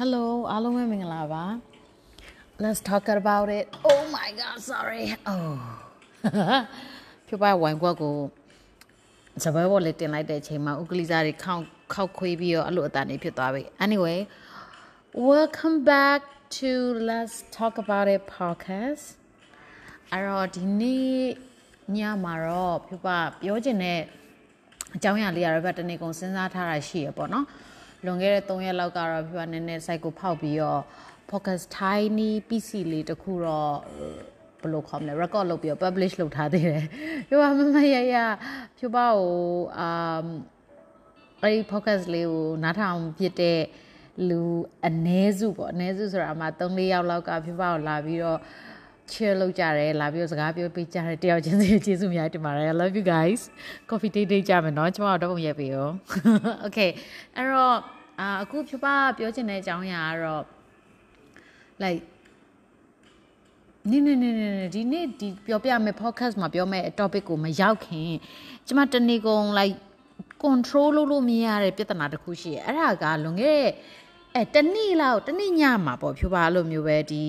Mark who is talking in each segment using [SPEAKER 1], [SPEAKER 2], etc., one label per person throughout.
[SPEAKER 1] Hello အားလုံးပဲမင်္ဂလာပါ Let's talk about it Oh my god sorry Oh ဖြူပါဝိုင်ကွက်ကိုစပွဲပေါ်လေးတင်လိုက်တဲ့အချိန်မှာဥကလိစားတွေခေါက်ခောက်ခွေးပြီးတော့အဲ့လိုအတန်တွေဖြစ်သွားပြီ Anyway welcome back to Let's talk about it podcast အဲ့တော့ဒီနေ့ညမှာတော့ဖြူပါပြောချင်တဲ့အကြောင်းအရာလေးရတော့ဗတ်တနေ့ကုန်စဉ်းစားထားတာရှိရပေါ့နော် လွန်ခဲ့တဲ့3ရက်လောက်ကတော့ပြပါနည်းနည်း site ကိုဖောက်ပြီးတော့ focus tiny PC လေးတခုတော့ဘယ်လိုခေါ်မလဲ record လုပ်ပြီးတော့ publish လုပ်ထားသေးတယ်ပြပါမမရရပြပါဟိုအာအဲ့ဒီ focus လေးကိုနားထောင်ဖြစ်တဲ့လူအ ਨੇ စုပေါ့အ ਨੇ စုဆိုတာအမှ3-4ယောက်လောက်ကပြပါကိုလာပြီးတော့ chill လုပ်ကြတယ်လာပြီးတော့စကားပြောပေးကြတယ်တယောက်ချင်းစီကျေးဇူးများတင်ပါတယ် I love you guys coffee date date ကြမယ်เนาะကျွန်တော်တော့ပုံရက်ပြီရော okay အဲ့တော့ အခုဖြပပြောချင်တဲ့အကြောင်းအရာကတော့ like နေနေနေနေဒီနေ့ဒီပြောပြမယ် podcast မှာပြောမယ် topic ကိုမရောက်ခင်ကျမတနေ့ကုန် like control လုပ်လို့မရတဲ့ပြဿနာတစ်ခုရှိရဲ့အဲ့ဒါကလွန်ခဲ့တဲ့အဲတနေ့လောက်တနေ့ညမှာပေါ့ဖြူပါလို့မျိုးပဲဒီ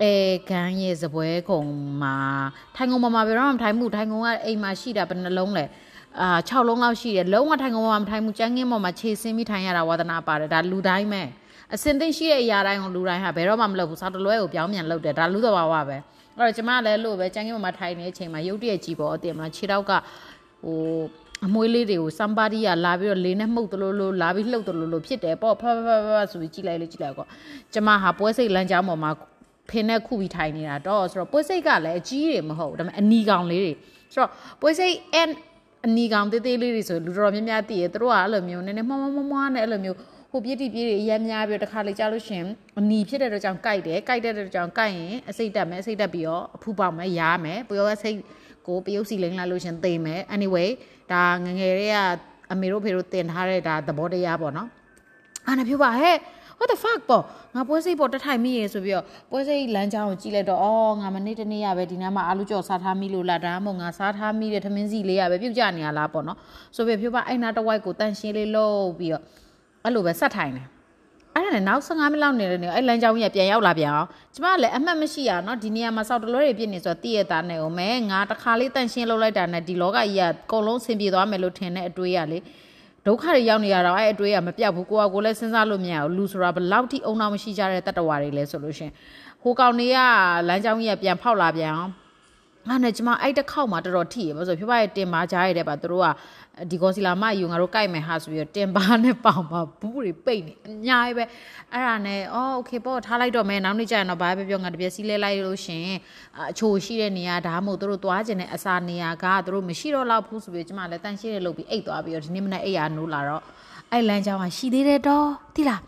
[SPEAKER 1] အဲခန်းရဲ့စပွဲကုံမှာထိုင်ကုန်မှာဘယ်တော့မှထိုင်မှုထိုင်ကုန်ကအိမ်မှာရှိတာဘယ်နှလုံးလဲ အာ6လုံးလောက်ရှိတယ်လုံးဝထိုင်ကုန်မှာမထိုင်မှုကျန်းငင်းပေါ်မှာခြေဆင်းပြီးထိုင်ရတာဝါသနာပါတယ်ဒါလူတိုင်းပဲအစင်သိရှိတဲ့အရာတိုင်းကိုလူတိုင်းဟာဘယ်တော့မှမလုပ်ဘူးစောက်တလွဲကိုပြောင်းပြန်လုပ်တယ်ဒါလူတော်ပါဝပဲအဲ့တော့ကျမလည်းလို့ပဲကျန်းငင်းပေါ်မှာထိုင်နေတဲ့အချိန်မှာရုတ်တရက်ကြီးပေါ်အတင်မှာခြေတော့ကဟိုအမွေးလေးတွေကို somebody ကလာပြီးတော့လေးနဲ့မှုတ်တလို့လို့လာပြီးလှုပ်တလို့လို့ဖြစ်တယ်ပေါ့ဖဖဖဖဆိုပြီးကြည့်လိုက်လို့ကြည့်လိုက်ကောကျမဟာပွဲစိတ်လမ်းကြောင်းပေါ်မှာဖင်နဲ့ခုပြီးထိုင်နေတာတော့ဆိုတော့ပွဲစိတ်ကလည်းအကြီးတွေမဟုတ်ဒါပေမဲ့အနီကောင်လေးတွေဆိုတော့ပွဲစိတ် and အနီကောင်သေးသေးလေးတွေဆိုလူတော်များများသိရသူတို့ကအဲ့လိုမျိုးနည်းနည်းမွားမွားမွားနဲ့အဲ့လိုမျိုးဟိုပြည့်တိပြည့်တွေအများများပြီးတခါလေကြားလို့ရှင်အနီဖြစ်တဲ့အတွက်ကြောင့်ကြိုက်တယ်ကြိုက်တဲ့အတွက်ကြောင့်ကြိုက်ရင်အစိတ်တက်မယ်အစိတ်တက်ပြီးတော့အဖူပေါက်မယ်ရားမယ်ပျော်ရစိတ်ကိုပယုတ်စီလိမ့်လာလို့ရှင်သိမယ် anyway ဒါငငယ်တွေကအမေတို့ဖေတို့တင်ထားတဲ့ဒါသဘောတရားပေါ့နော်အာနပြပါဟဲ့ what the fuck ပေါ့ငါပွဲစိတ်ပေါ်တထိုင်မိရေဆိုပြီးတော့ပွဲစိတ်လမ်းကြောင်းကိုကြည့်လိုက်တော့အော်ငါမနေ့တနေ့ရပဲဒီနားမှာအာလူကြော်စားထားမိလို့လားဒါမှမဟုတ်ငါစားထားမိတဲ့ထမင်းစီလေးရပဲပြုတ်ကြနေရလားပေါ့နော်ဆိုပြီးပြောပါအဲ့နာတဝိုက်ကိုတန့်ရှင်းလေးလုပ်ပြီးတော့အဲ့လိုပဲဆက်ထိုင်တယ်အဲ့ဒါနဲ့နောက်15မိနစ်လောက်နေတယ်နေအဲ့လမ်းကြောင်းကြီးပြန်ရောက်လာပြန်အောင်ကျမကလည်းအမှတ်မရှိရနော်ဒီနေရာမှာစောက်တလွဲတွေပြည့်နေဆိုတော့တည့်ရတာနဲ့ဦးမဲငါတခါလေးတန့်ရှင်းလုပ်လိုက်တာနဲ့ဒီလောကကြီးကအကုန်လုံးဆင်ပြေသွားမယ်လို့ထင်တဲ့အတွေးရလေ ဒုက္ခတွေရောက်နေရတော့အဲ့အတွေးကမပြောက်ဘူးကိုကကိုလည်းစဉ်းစားလို့မရဘူးလူဆိုတာဘယ်လောက်ထိအုံနောက်မရှိကြတဲ့တတ္တဝါတွေလဲဆိုလို့ရှင်ဟိုကောင်တွေကလမ်းကြောင်းကြီးကပြန်ဖောက်လာပြန်အောင်ငါနဲ့ကျမအဲ့တစ်ခေါက်မှာတော်တော်ထိရပါဆိုဖြူပါရဲ့တင်ပါကြားရတဲ့ပါသူတို့က ဒီကောစီလာမယူငါတို့ကြိုက်မယ်ဟာဆိုပြီးတော့တင်ပါနဲ့ပေါင်ပါဘူးတွေပိတ်နေအများကြီးပဲအဲ့ဒါနဲ့အော်โอเคပေါ့ထားလိုက်တော့မယ်နောက်နေ့ကျရင်တော့ဘာပဲပြောငါတပြက်စီးလဲလိုက်လို့ရှင်အချိုရှိတဲ့နေရာဒါမှမဟုတ်သူတို့သွားကျင်တဲ့အစာနေရာကသူတို့မရှိတော့လောက်ဘူးဆိုပြီးကျမလည်းတန်ရှင်းရလုပ်ပြီးအိတ်သွားပြီးတော့ဒီနေ့မနေ့အိတ်ရနိုးလာတော့အဲ့လမ်းကြောင်းကရှိသေးတယ်တော့သိလား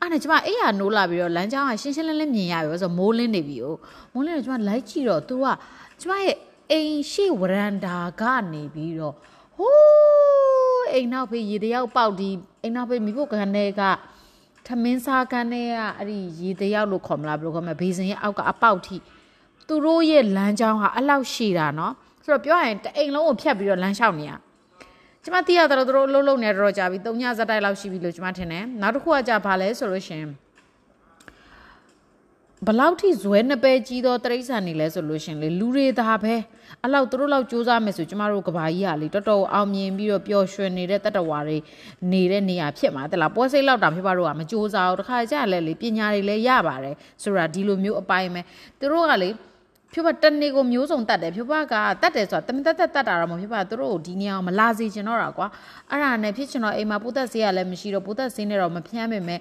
[SPEAKER 1] အဲ့ဒါကျမအိယာနိုးလာပြီးတော့လမ်းကြောင်းကရှင်းရှင်းလင်းလင်းမြင်ရပြီဆိုမိုးလင်းနေပြီ哦မိုးလင်းတော့ကျမလိုက်ကြည့်တော့ तू ကကျမရဲ့အိမ်ရှိဝရန်ဒါကနေပြီးတော့ ဟိုးအိမ်နောက်ဖေးရေတယောက်ပေါက်ဒီအိမ်နောက်ဖေးမိဖို့ကန်တွေကထမင်းစားကန်တွေကအဲ့ဒီရေတယောက်လို့ခေါ်မလားဘယ်လိုခေါ်မလဲဘေးစင်ရဲ့အောက်ကအပေါက်ထိသူတို့ရဲ့လမ်းကြောင်းဟာအဲ့လောက်ရှည်တာနော်ဆိုတော့ပြောရရင်တအိမ်လုံးကိုဖြတ်ပြီးတော့လမ်းလျှောက်နေရကျမသိရတော့တို့အလုပ်လုပ်နေတော့ကြာပြီ၃ညဇက်တိုက်လောက်ရှိပြီလို့ကျမထင်တယ်နောက်တစ်ခုကကြာဘာလဲဆိုလို့ရှင် ဘလောက်ထိဇွဲနှစ်ပဲကြီးသောတရိษံနေလဲဆိုလို့ရှင်လေလူတွေသာပဲအဲ့လောက်သူတို့လောက်စူးစမ်းမယ်ဆိုကျမတို့ကဘာကြီးကလေတော်တော်အောင်မြင်ပြီးတော့ပျော်ရွှင်နေတဲ့တတဝါတွေနေတဲ့နေရာဖြစ်မှာတလားပွဲစိတ်လောက်တာဖြစ်ပါတော့ကမစူးစမ်းဘူးတခါကြလဲလေပညာတွေလည်းရပါတယ်ဆိုတာဒီလိုမျိုးအပိုင်းပဲသူတို့ကလေဖြူပါတနေကိုမျိုးစုံတတ်တယ်ဖြူပါကတတ်တယ်ဆိုတာတမတက်တက်တတ်တာတော့မဖြူပါသူတို့ဒီနေရာမလာစေချင်တော့တာကွာအဲ့ဒါနဲ့ဖြစ်ချင်တော့အိမ်မှာပိုးသက်ဆေးရလည်းမရှိတော့ပိုးသက်ဆေးနဲ့တော့မဖြန်းမိမဲ့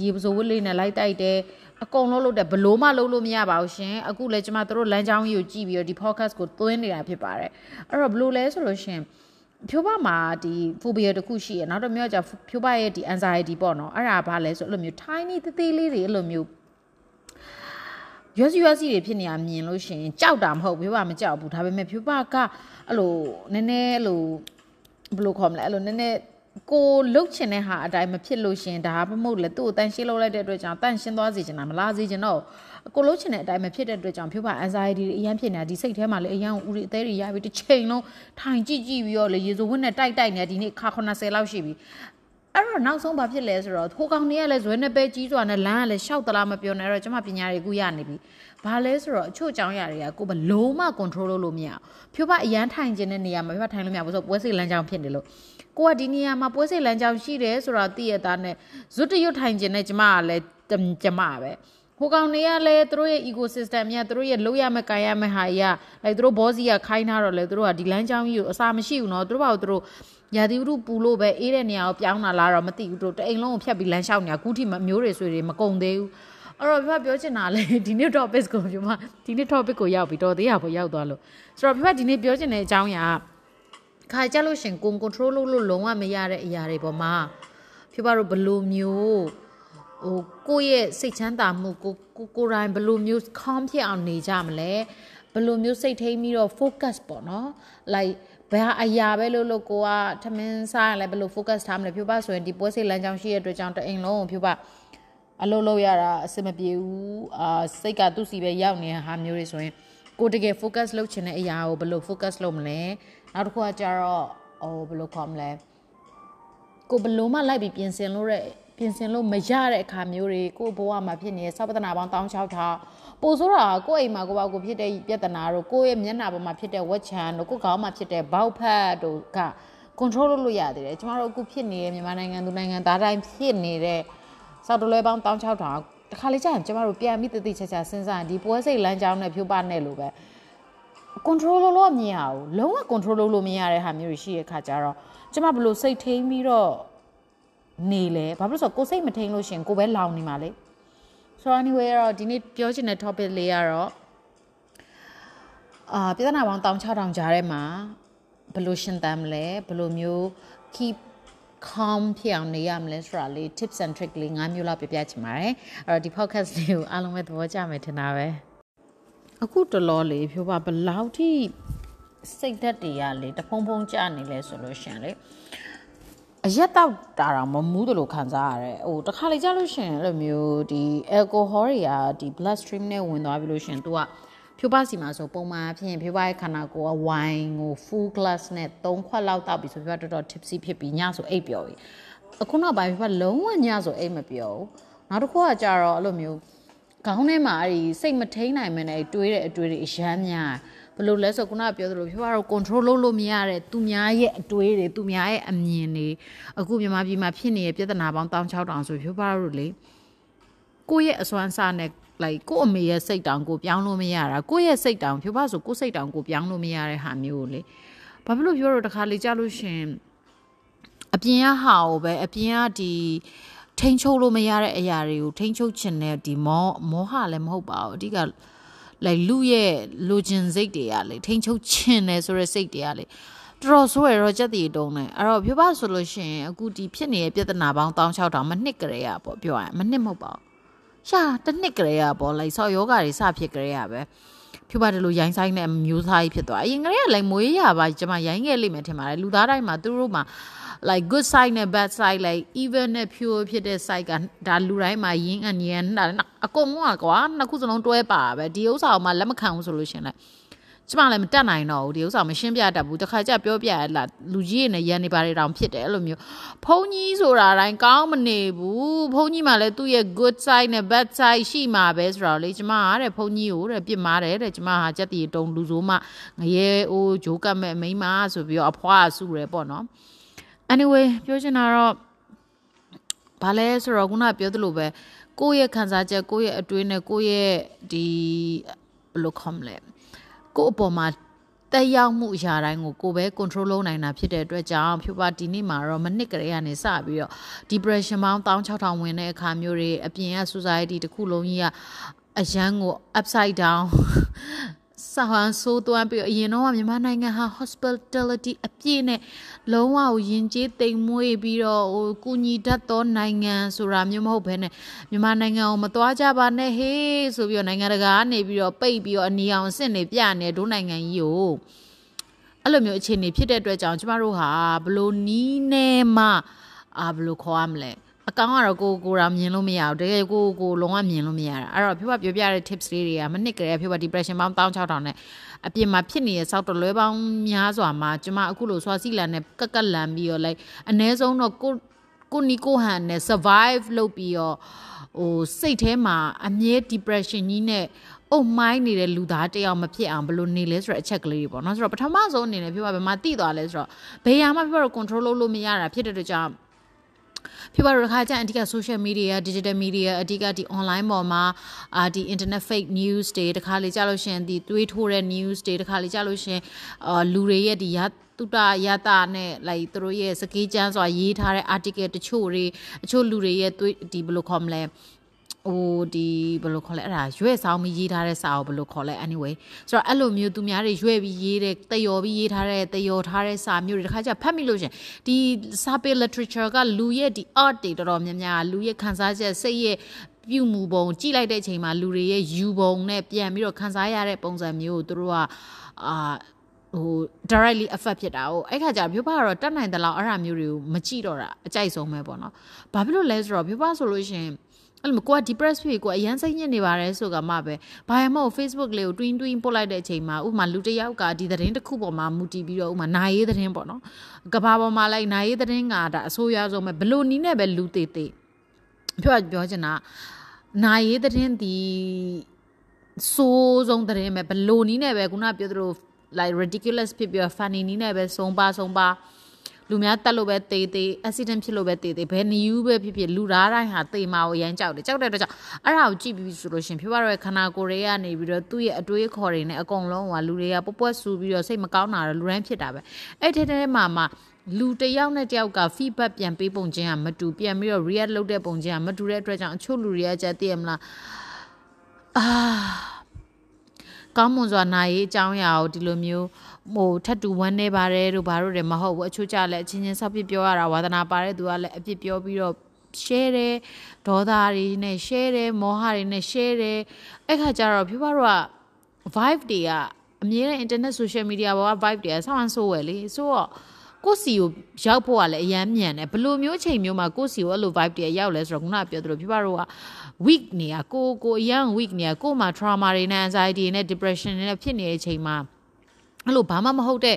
[SPEAKER 1] ရေပစိုးဝတ်လေးနဲ့လိုက်တိုက်တယ် အကုန်လုံးလုပ်တယ်ဘလို့မှလုပ်လို့မရပါဘူးရှင်အခုလည်းကျမတို့လမ်းကြောင်းကြီးကိုကြည့်ပြီးတော့ဒီ podcast ကိုသွင်းနေတာဖြစ်ပါတယ်အဲ့တော့ဘလို့လဲဆိုလို့ရှင်ဖြိုးပမှာဒီ phobia တခုရှိရနောက်တော့မျိုးကြဖြိုးပရဲ့ဒီ anxiety ပေါ့နော်အဲ့ဒါဘာလဲဆိုအဲ့လိုမျိုး tiny သေးသေးလေးတွေအဲ့လိုမျိုးရွက်စီရွက်စီတွေဖြစ်နေတာမြင်လို့ရှင်ကြောက်တာမဟုတ်ဘူးဖြိုးပမကြောက်ဘူးဒါပေမဲ့ဖြိုးပကအဲ့လိုနည်းနည်းအဲ့လိုဘယ်လိုခေါ်မလဲအဲ့လိုနည်းနည်း ကိုလှုပ်ချင်တဲ့ဟာအတိုင်းမဖြစ်လို့ရှင်ဒါမှမဟုတ်လေသူ့ကိုတန်ရှင်းလုပ်လိုက်တဲ့အတွက်ကြောင့်တန်ရှင်းသွားစေချင်တာမလားစေချင်တော့ကိုလှုပ်ချင်တဲ့အတိုင်းမဖြစ်တဲ့အတွက်ကြောင့်ဖြိုးပါ anxiety တွေအရင်ဖြစ်နေတာဒီစိတ်ထဲမှာလေအရင်ဦးရီအသေးတွေရပြီးတစ်ချိန်လုံးထိုင်ကြည့်ကြည့်ပြီးတော့လေရေစိုးဝင်းနဲ့တိုက်တိုက်နေဒီနေ့ခါ90လောက်ရှိပြီအဲ့တော့နောက်ဆုံးဘာဖြစ်လဲဆိုတော့ဟိုကောင်တွေကလည်းဇွဲနဲ့ပဲကြီးစွာနဲ့လမ်းကလည်းရှောက်တလားမပြောနဲ့အဲ့တော့ကျမပညာတွေကူရနေပြီဘာလဲဆိုတော့အချို့အကြောင်းအရာတွေကကိုဘလုံးမ control လုပ်လို့မရဘူးဖြိုးပအရန်ထိုင်ခြင်းတဲ့နေရာမှာဖြိုးပထိုင်လို့မရဘူးဆိုပွဲစိတ်လမ်းကြောင်းဖြစ်နေလို့ ကိုကဒီနေရာမှာပွဲစိတ်လမ်းကြောင်းရှိတယ်ဆိုတော့သိရတာနဲ့ဇွတ်တရွတ်ထိုင်ခြင်းနဲ့ကျမကလည်းကျမပဲဟိုကောင်တွေကလည်းသူတို့ရဲ့ ecosystem မြတ်သူတို့ရဲ့လုပ်ရမယ့်ကာရမယ့်ဟာကြီးက like သူတို့ဘောစီကခိုင်းထားတော့လေသူတို့ကဒီလမ်းကြောင်းကြီးကိုအစာမရှိဘူးเนาะသူတို့ဘာလို့သူတို့ရာသီဥတုပူလို့ပဲအေးတဲ့နေရာကိုပြောင်းလာလားတော့မသိဘူးတို့တအိမ်လုံးကိုဖြတ်ပြီးလမ်းလျှောက်နေတာအခုထိမျိုးတွေဆွေတွေမကုန်သေးဘူးအဲ့တော့ပြပြောချင်တာလေဒီနေ့ topic ကိုပြမဒီနေ့ topic ကိုရောက်ပြီးတော့သေးရဖို့ရောက်သွားလို့ဆိုတော့ပြဒီနေ့ပြောချင်တဲ့အကြောင်းအရာ ခါကြလို့ရှင်ကို control လုပ်လို့လုံးဝမရတဲ့အရာတွေပေါ်မှာပြပတို့ဘလိုမျိုးဟိုကိုယ့်ရဲ့စိတ်ချမ်းသာမှုကိုကိုကိုယ်တိုင်ဘလိုမျိုး calm ဖြစ်အောင်နေကြမလဲဘလိုမျိုးစိတ်ထိန်ပြီးတော့ focus ပေါ့နော် like ဘယ်ဟာအရာပဲလို့လို့ကိုကထမင်းစားရင်လည်းဘယ်လို focus ထားမလဲဖြူပါဆိုရင်ဒီပွဲစိတ်လမ်းကြောင်းရှိတဲ့အတွက်ကြောင့်တအိမ်လုံးကိုဖြူပါအလုပ်လုပ်ရတာအဆင်မပြေဘူးအာစိတ်ကသူ့စီပဲရောက်နေတဲ့ဟာမျိုးတွေဆိုရင်ကိုတကယ် focus လုပ်ချင်တဲ့အရာကိုဘယ်လို focus လုပ်မလဲ နောက်တစ်ခုကကြတော့ဟိုဘယ်လိုခေါ်မလဲကိုဘယ်လိုမှလိုက်ပြီးပြင်ဆင်လို့တဲ့ပြင်ဆင်လို့မရတဲ့အခါမျိုးတွေကိုဘဝမှာဖြစ်နေတဲ့စောပဒနာပေါင်း16000ထောင်ပိုဆိုးတာကိုယ့်အိမ်မှာကိုယ့်ဘာကိုဖြစ်တဲ့ပြဿနာတို့ကိုယ့်ရဲ့မျက်နှာပေါ်မှာဖြစ်တဲ့ဝက်ချံတို့ကိုယ့်ခေါင်းမှာဖြစ်တဲ့ဘောက်ဖတ်တို့က control လုပ်လို့ရသေးတယ်ကျမတို့အခုဖြစ်နေတဲ့မြန်မာနိုင်ငံသူနိုင်ငံသားတိုင်းဖြစ်နေတဲ့စောက်တလွဲပေါင်း16000ထောင်တခါလေကြာရင်ကျမတို့ပြန်ပြီးတတိချာချာစဉ်းစားရင်ဒီပွဲစိတ်လမ်းကြောင်းနဲ့ဖြိုးပါနဲ့လို့ပဲ control လုပ်လို့မရဘူးလုံးဝ control လုပ်လို့မရတဲ့ဟာမျိုးရှိတဲ့ခါကျတော့ကျမဘလို့စိတ်ထိန်ပြီးတော့နေလဲဘာဖြစ်လို့ဆိုတော့ကိုစိတ်မထိန်လို့ရှင်ကိုပဲလောင်နေမှာလေဆိုတော့ anyway တော့ဒီနေ့ပြောချင်တဲ့ topic လေးကတော့အာပြဿနာပေါင်း16000ကြားထဲမှာဘယ်လိုရှင်းတမ်းမလဲဘယ်လိုမျိုး keep calm ဖြစ်အောင်နေရမလဲဆိုတာလေး tips and trick လေး၅မျိုးလောက်ပြပြချင်ပါတယ်အဲ့တော့ဒီ podcast လေးကိုအားလုံးပဲသဘောကျမယ်ထင်တာပဲ အခုတလောလေးဖြိုးပါဘယ်လောက်ထိစိတ်ဓာတ်တွေကလေတဖုံဖုံကြနေလဲဆိုလို့ရှင်လေအရက်တော့တာတော့မမူးတယ်လို့ခံစားရတယ်ဟိုတခါလေကြာလို့ရှင်အဲ့လိုမျိုးဒီ alcohol တွေကဒီ blood stream နဲ့ဝင်သွားပြီလို့ရှင်သူကဖြိုးပါစီမှာဆိုပုံမှန်ဖြစ်ရင်ဖြိုးပါရဲ့ခန္ဓာကိုယ်က wine ကို full glass နဲ့3ခွက်လောက်တောက်ပြီးဆိုဖြိုးပါတော်တော် tipsy ဖြစ်ပြီးညဆိုအိပ်ပျော်ပြီအခုနောက်ပိုင်းဖြိုးပါလုံးဝညဆိုအိပ်မပျော်ဘူးနောက်တစ်ခုကကြာတော့အဲ့လိုမျိုး ခေါင်းထဲမှာအဲ့ဒီစိတ်မထိန်နိုင်မနဲ့တွေးတဲ့အတွေးတွေအရမ်းများဘယ်လိုလဲဆိုခုနကပြောသလိုဖြိုးကတော့ control လုပ်လို့မရတဲ့သူများရဲ့အတွေးတွေသူများရဲ့အမြင်တွေအခုမြန်မာပြည်မှာဖြစ်နေတဲ့ပြဿနာပေါင်း16000ဆိုဖြိုးပါတို့လေကိုယ့်ရဲ့အစွမ်းစားနဲ့ like ကို့အမေရဲ့စိတ်တောင်ကိုပြောင်းလို့မရတာကိုယ့်ရဲ့စိတ်တောင်ဖြိုးပါဆိုကိုယ့်စိတ်တောင်ကိုပြောင်းလို့မရတဲ့ဟာမျိုးကိုလေဘာဖြစ်လို့ပြောတော့တခါလေကြားလို့ရှင်အပြင်ကဟာကိုပဲအပြင်ကဒီ ထိန်ချုပ်လို့မရတဲ့အရာတွေကိုထိန်ချုပ်ချင်တဲ့ဒီမောမောဟလည်းမဟုတ်ပါဘူးအဓိကလိုက်လူရဲ့လိုချင်စိတ်တွေကလေထိန်ချုပ်ချင်တယ်ဆိုတဲ့စိတ်တွေကလေတော်တော်ဆိုးရတော့ကြက်တီတုံးတယ်အဲ့တော့ပြောပါဆိုလို့ရှိရင်အခုဒီဖြစ်နေတဲ့ပြဿနာပေါင်း16000မနှစ်ကလေးရပေါ့ပြောရရင်မနှစ်မဟုတ်ပါဘူးရှာတစ်နှစ်ကလေးရပေါ့လိုက်ဆော့ယောဂါတွေစဖြစ်ကလေးရပဲဖြူပါတယ်လို့ရိုင်းဆိုင်တဲ့မျိုးစားကြီးဖြစ်သွားအရင်ကလေးကလိုက်မွေးရပါကျွန်မရိုင်းခဲ့လိမ့်မယ်ထင်ပါတယ်လူသားတိုင်းမှာသူတို့မှာ like good side နဲ့ bad side like even နဲ့ pure ဖြစ်တဲ့ side ကဒါလူတိုင်းမှာရင်းအညံတာအကုန်လုံးကွာနှစ်ခုစလုံးတွဲပါပဲဒီဥစ္စာကိုမှလက်မခံဘူးဆိုလို့ရှင်လိုက်ကျမလည်းမတက်နိုင်တော့ဘူးဒီဥစ္စာမရှင်းပြတတ်ဘူးတခါကျပြောပြရလားလူကြီးရဲ့နဲ့ရန်နေပါတယ်တောင်ဖြစ်တယ်အဲ့လိုမျိုးဖုန်းကြီးဆိုတာတိုင်းကောင်းမနေဘူးဖုန်းကြီးမှလည်းသူ့ရဲ့ good side နဲ့ bad side ရှိမှာပဲဆိုတော့လေကျမကတဲ့ဖုန်းကြီးကိုတဲ့ပြစ်မာတယ်တဲ့ကျမဟာကြက်တီတုံလူဆိုးမှငရဲအိုးဂျိုးကတ်မဲ့မိန်းမဆိုပြီးတော့အဖွားဆူတယ်ပေါ့နော် anyway ပြောချင်တာတော့ဘာလဲဆိုတော့ခုနပြောသလိုပဲကိုယ့်ရဲ့ခံစားချက်ကိုယ့်ရဲ့အတွေးနဲ့ကိုယ့်ရဲ့ဒီဘယ်လိုခေါ်မလဲကိုယ့်အပေါ်မှာတက်ရောက်မှုအရာတိုင်းကိုကိုယ်ပဲ control လုပ်နိုင်တာဖြစ်တဲ့အတွက်ကြောင့်ဖြူပါဒီနေ့မှာတော့မနစ်ကလေးကနေစပြီးတော့ depression ပေါင်း16000ဝင်တဲ့အခါမျိုးတွေအပြင်က society တစ်ခုလုံးကြီးကအရန်ကို upside down ဆဟန်ဆိုးသွမ်းပြီးအရင်တော့မြန်မာနိုင်ငံဟာ hospitality အပြည့်နဲ့လုံးဝကိုယဉ်ကျေးသိမ်မွေ့ပြီးတော့ဟိုကုညီတတ်သောနိုင်ငံဆိုတာမျိုးမဟုတ်ဘဲနဲ့မြန်မာနိုင်ငံကိုမသွားကြပါနဲ့ဟေးဆိုပြီးတော့နိုင်ငံတကာကနေပြီးတော့ပိတ်ပြီးတော့အနီအောင်အဆင့်နေပြနေဒိုးနိုင်ငံကြီးကိုအဲ့လိုမျိုးအခြေအနေဖြစ်တဲ့အတွက်ကြောင့်ကျမတို့ဟာဘလို့နီးနေမှအာဘလို့ခေါ်ရမလဲ အကောင်ကတော့ကိုကိုရာမြင်လို့မရဘူးတကယ်ကိုကိုလုံးဝမြင်လို့မရတာအဲ့တော့ဖြောပြောပြတဲ့ tips လေးတွေကမနစ်ကလေးဖြော depression ပေါင်း16000နဲ့အပြင်မှာဖြစ်နေတဲ့စောက်တလွဲပေါင်းများစွာမှာကျမအခုလိုဆွာစီလန်နဲ့ကက်ကက်လန်ပြီးတော့လိုက်အ ਨੇ ဆုံးတော့ကိုကိုနီကိုဟန်နဲ့ survive လုပ်ပြီးတော့ဟိုစိတ်ထဲမှာအမြဲ depression ကြီးနဲ့အုံမိုင်းနေတဲ့လူသားတယောက်မဖြစ်အောင်ဘယ်လိုနေလဲဆိုတဲ့အချက်ကလေးတွေပေါ့နော်ဆိုတော့ပထမဆုံးအနေနဲ့ပြောပါဘယ်မှာတိသွားလဲဆိုတော့ဘယ်ဟာမှပြောတော့ control လုပ်လို့မရတာဖြစ်တဲ့အတွက်ကြောင့် ဖြစ်ပါတော့ခါကျအဓိက social media digital media အဓိကဒီ online ပေါ်မှာအာဒီ internet fake news တွေတခါလေကြာလို့ရှင်ဒီသွေးထိုးတဲ့ news တွေတခါလေကြာလို့ရှင်အာလူတွေရဲ့ဒီရတုတရတာနဲ့ like သူတို့ရဲ့စကေးချမ်းစွာရေးထားတဲ့ article တချို့တွေအချို့လူတွေရဲ့သွေးဒီဘယ်လိုခေါ်မလဲ ဟိုဒီဘယ်လိုခေါ်လဲအဲ့ဒါရွဲ့ဆောင်ပြီးရေးထားတဲ့စာကိုဘယ်လိုခေါ်လဲ anyway ဆိုတော့အဲ့လိုမျိုးသူများတွေရွဲ့ပြီးရေးတဲ့တယော်ပြီးရေးထားတဲ့တယော်ထားတဲ့စာမျိုးတွေတခါကျဖတ်မိလို့ရှင်ဒီစာပေ literature ကလူရဲ့ဒီ art တွေတော်တော်များများလူရဲ့ခန်းစားချက်စိတ်ရဲ့ပြုမှုပုံကြည့်လိုက်တဲ့အချိန်မှာလူတွေရဲ့ယူပုံနဲ့ပြန်ပြီးတော့ခန်းစားရတဲ့ပုံစံမျိုးကိုသူတို့ကအာဟို directly affect ဖြစ်တာ哦အဲ့ခါကျမြို့ပါကတော့တတ်နိုင်တဲ့လောက်အဲ့ဒါမျိုးတွေကိုမကြည့်တော့တာအကြိုက်ဆုံးပဲပေါ့နော်ဘာဖြစ်လို့လဲဆိုတော့မြို့ပါဆိုလို့ရှိရင် အဲ့လိုကိုက depress ဖြစ်ကိုအရန်စိတ်ညစ်နေပါတယ်ဆိုကမှပဲဘာမှမဟုတ် Facebook လေးကို twin twin ပို့လိုက်တဲ့အချိန်မှာဥပမာလူတစ်ယောက်ကဒီသတင်းတစ်ခုပေါ်မှာမူတည်ပြီးတော့ဥပမာနာရေးသတင်းပေါ့နော်ကဘာပေါ်မှာလိုက်နာရေးသတင်းကဒါအဆိုးရွားဆုံးပဲဘလို့နီးနဲ့ပဲလူသေးသေးပြောပြောချင်တာနာရေးသတင်းဒီစိုးဆုံးသတင်းပဲဘလို့နီးနဲ့ပဲခုနပြောသလို like ridiculous ဖြစ်ပြီး funny နီးနဲ့ပဲဆုံးပါဆုံးပါ လူများတက်လို့ပဲတေးတေး accident ဖြစ်လို့ပဲတေးတေးဘယ် new ပဲဖြစ်ဖြစ်လူသားတိုင်းဟာတေးမာကိုရမ်းကြောက်တယ်ကြောက်တဲ့အတွက်ကြောင့်အဲ့ဒါကိုကြည့်ပြီးဆိုလို့ရှင်ဖြစ်ပါတော့ခန္ဓာကိုယ်တွေကနေပြီးတော့သူ့ရဲ့အတွေးခေါ်တွေနဲ့အကုန်လုံးကလူတွေကပွပွက်ဆူပြီးတော့စိတ်မကောင်းတာလူတိုင်းဖြစ်တာပဲအဲ့ထဲထဲမှာမှလူတယောက်နဲ့တယောက်က feedback ပြန်ပေးပုံချင်းကမတူပြန်ပြီးတော့ react လုပ်တဲ့ပုံချင်းကမတူတဲ့အတွက်ကြောင့်အချို့လူတွေကကြက်တည်ရမလားအာကောင်းမွန်စွာနိုင်ရေးအကြောင်းအရာကိုဒီလိုမျိုး ဟိုထပ်တူဝမ်းနေပါတယ်တို့ဘာလို့တယ်မဟုတ်ဘူးအချို့ကြလည်းအချင်းချင်းဆောက်ပြပြောရတာဝါသနာပါတဲ့သူကလည်းအပြစ်ပြောပြီးတော့ share တယ်ဒေါသတွေနဲ့ share တယ်မောဟတွေနဲ့ share တယ်အဲ့ခါကျတော့ဖြူပါတော့ vibe တွေကအမြဲတမ်း internet social media ပေါ်က vibe တွေကဆောင်းဆိုးဝယ်လေဆိုတော့ကိုစီကိုရောက်ဖို့ကလည်းအရန်မြန်တယ်ဘယ်လိုမျိုးချိန်မျိုးမှာကိုစီကိုအဲ့လို vibe တွေရောက်လဲဆိုတော့ခုနကပြောသလိုဖြူပါတော့က weak နေရကိုကိုအရန် weak နေရကိုမှ trauma တွေနဲ့ anxiety တွေနဲ့ depression တွေနဲ့ဖြစ်နေတဲ့အချိန်မှာ အဲ့လိုဘာမှမဟုတ်တဲ့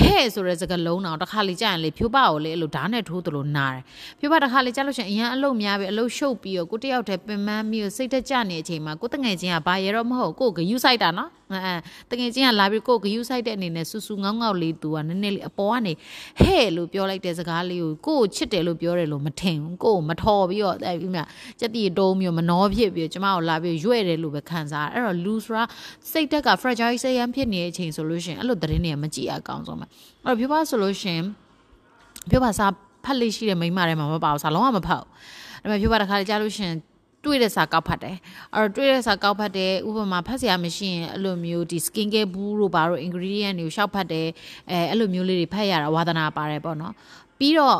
[SPEAKER 1] ဟဲ့ဆိုတဲ့စကားလုံးတော့တစ်ခါလေကြာရင်လေဖြိုးပကိုလေအဲ့လိုဓာတ်နဲ့ထိုးသလိုနာတယ်ဖြိုးပတစ်ခါလေကြာလို့ရှိရင်အရန်အလုံးများပြီအလုံးရှုပ်ပြီးတော့ကိုတယောက်တည်းပင်ပန်းပြီးစိတ်သက်ကြနေတဲ့အချိန်မှာကိုတငယ်ချင်းကဘာရတော့မဟုတ်ကိုဂယူးဆိုင်တာနော်အဲတငယ်ချင်းကလာပြီးကိုဂယူးဆိုင်တဲ့အနေနဲ့ဆူဆူငေါငေါလေးသူကနည်းနည်းလေးအပေါ်ကနေဟဲ့လို့ပြောလိုက်တဲ့စကားလေးကိုကိုကိုချစ်တယ်လို့ပြောတယ်လို့မထင်ဘူးကိုကိုမထော်ပြီးတော့အဲ့ဒီမြကြက်တီတုံးမျိုးမနှောဖြစ်ပြီးကျမကိုလာပြီးရွဲ့တယ်လို့ပဲခံစားအဲ့တော့လူဆိုတာစိတ်တက်က fragile စိတ်ရမ်းဖြစ်နေတဲ့အချိန်ဆိုလို့ရှိရင်အဲ့လိုသတင်းတွေကမကြည့်အကောင်းဆုံးပဲအဲ့တော့ပြပါဆိုလို့ရှင်ပြပါစာဖတ်လေးရှိတဲ့မိမထဲမှာမပါဘူးစာလုံးဝမဖတ်ဘူးဒါပေမဲ့ပြပါတစ်ခါကြားလို့ရှင်တွေ့တဲ့စာကောက်ဖတ်တယ်အဲ့တော့တွေ့တဲ့စာကောက်ဖတ်တယ်ဥပမာဖတ်စရာမရှိရင်အဲ့လိုမျိုးဒီ skin care ဘူးတို့ဘာတို့ ingredient တွေကိုရှောက်ဖတ်တယ်အဲအဲ့လိုမျိုးလေးတွေဖတ်ရတာဝါသနာပါတယ်ပေါ့နော်ပြီးတော့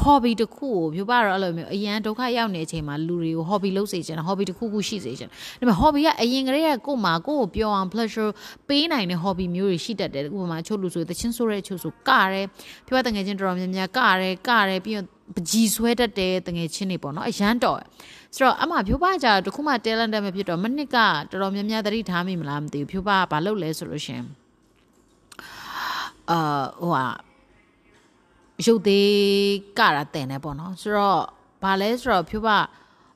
[SPEAKER 1] hobby တစ်ခုကိုပြောပါတော့အဲ့လိုမျိုးအရန်ဒုက္ခရောက်နေတဲ့အချိန်မှာလူတွေကို hobby လုပ်စေချင်တာ hobby တစ်ခုခုရှိစေချင်ဒါပေမဲ့ hobby ကအရင်ကတည်းကကို့မှာကို့ကိုပြောအောင် pleasure ပေးနိုင်တဲ့ hobby မျိုးတွေရှိတတ်တယ်ဥပမာချို့လူဆိုတချင်းဆိုတဲ့ချို့ဆိုကတယ်ပြောတငယ်ချင်းတော်တော်များများကတယ်ကတယ်ပြီးတော့ပကြီးဆွဲတတ်တဲ့တငယ်ချင်းတွေပေါ့နော်အရန်တော်ဆိုတော့အမှဖြိုးပါကြတခုမှ talent မဖြစ်တော့မနစ်ကတော်တော်များများသတိထားမိမလားမသိဘူးဖြိုးပါကဘာလုပ်လဲဆိုလို့ရှင်အာဟိုဟာ ရုပ်သေးကတာတင်နေပေါ့နော်ဆိုတော့ဘာလဲဆိုတော့ဖြိုးပါ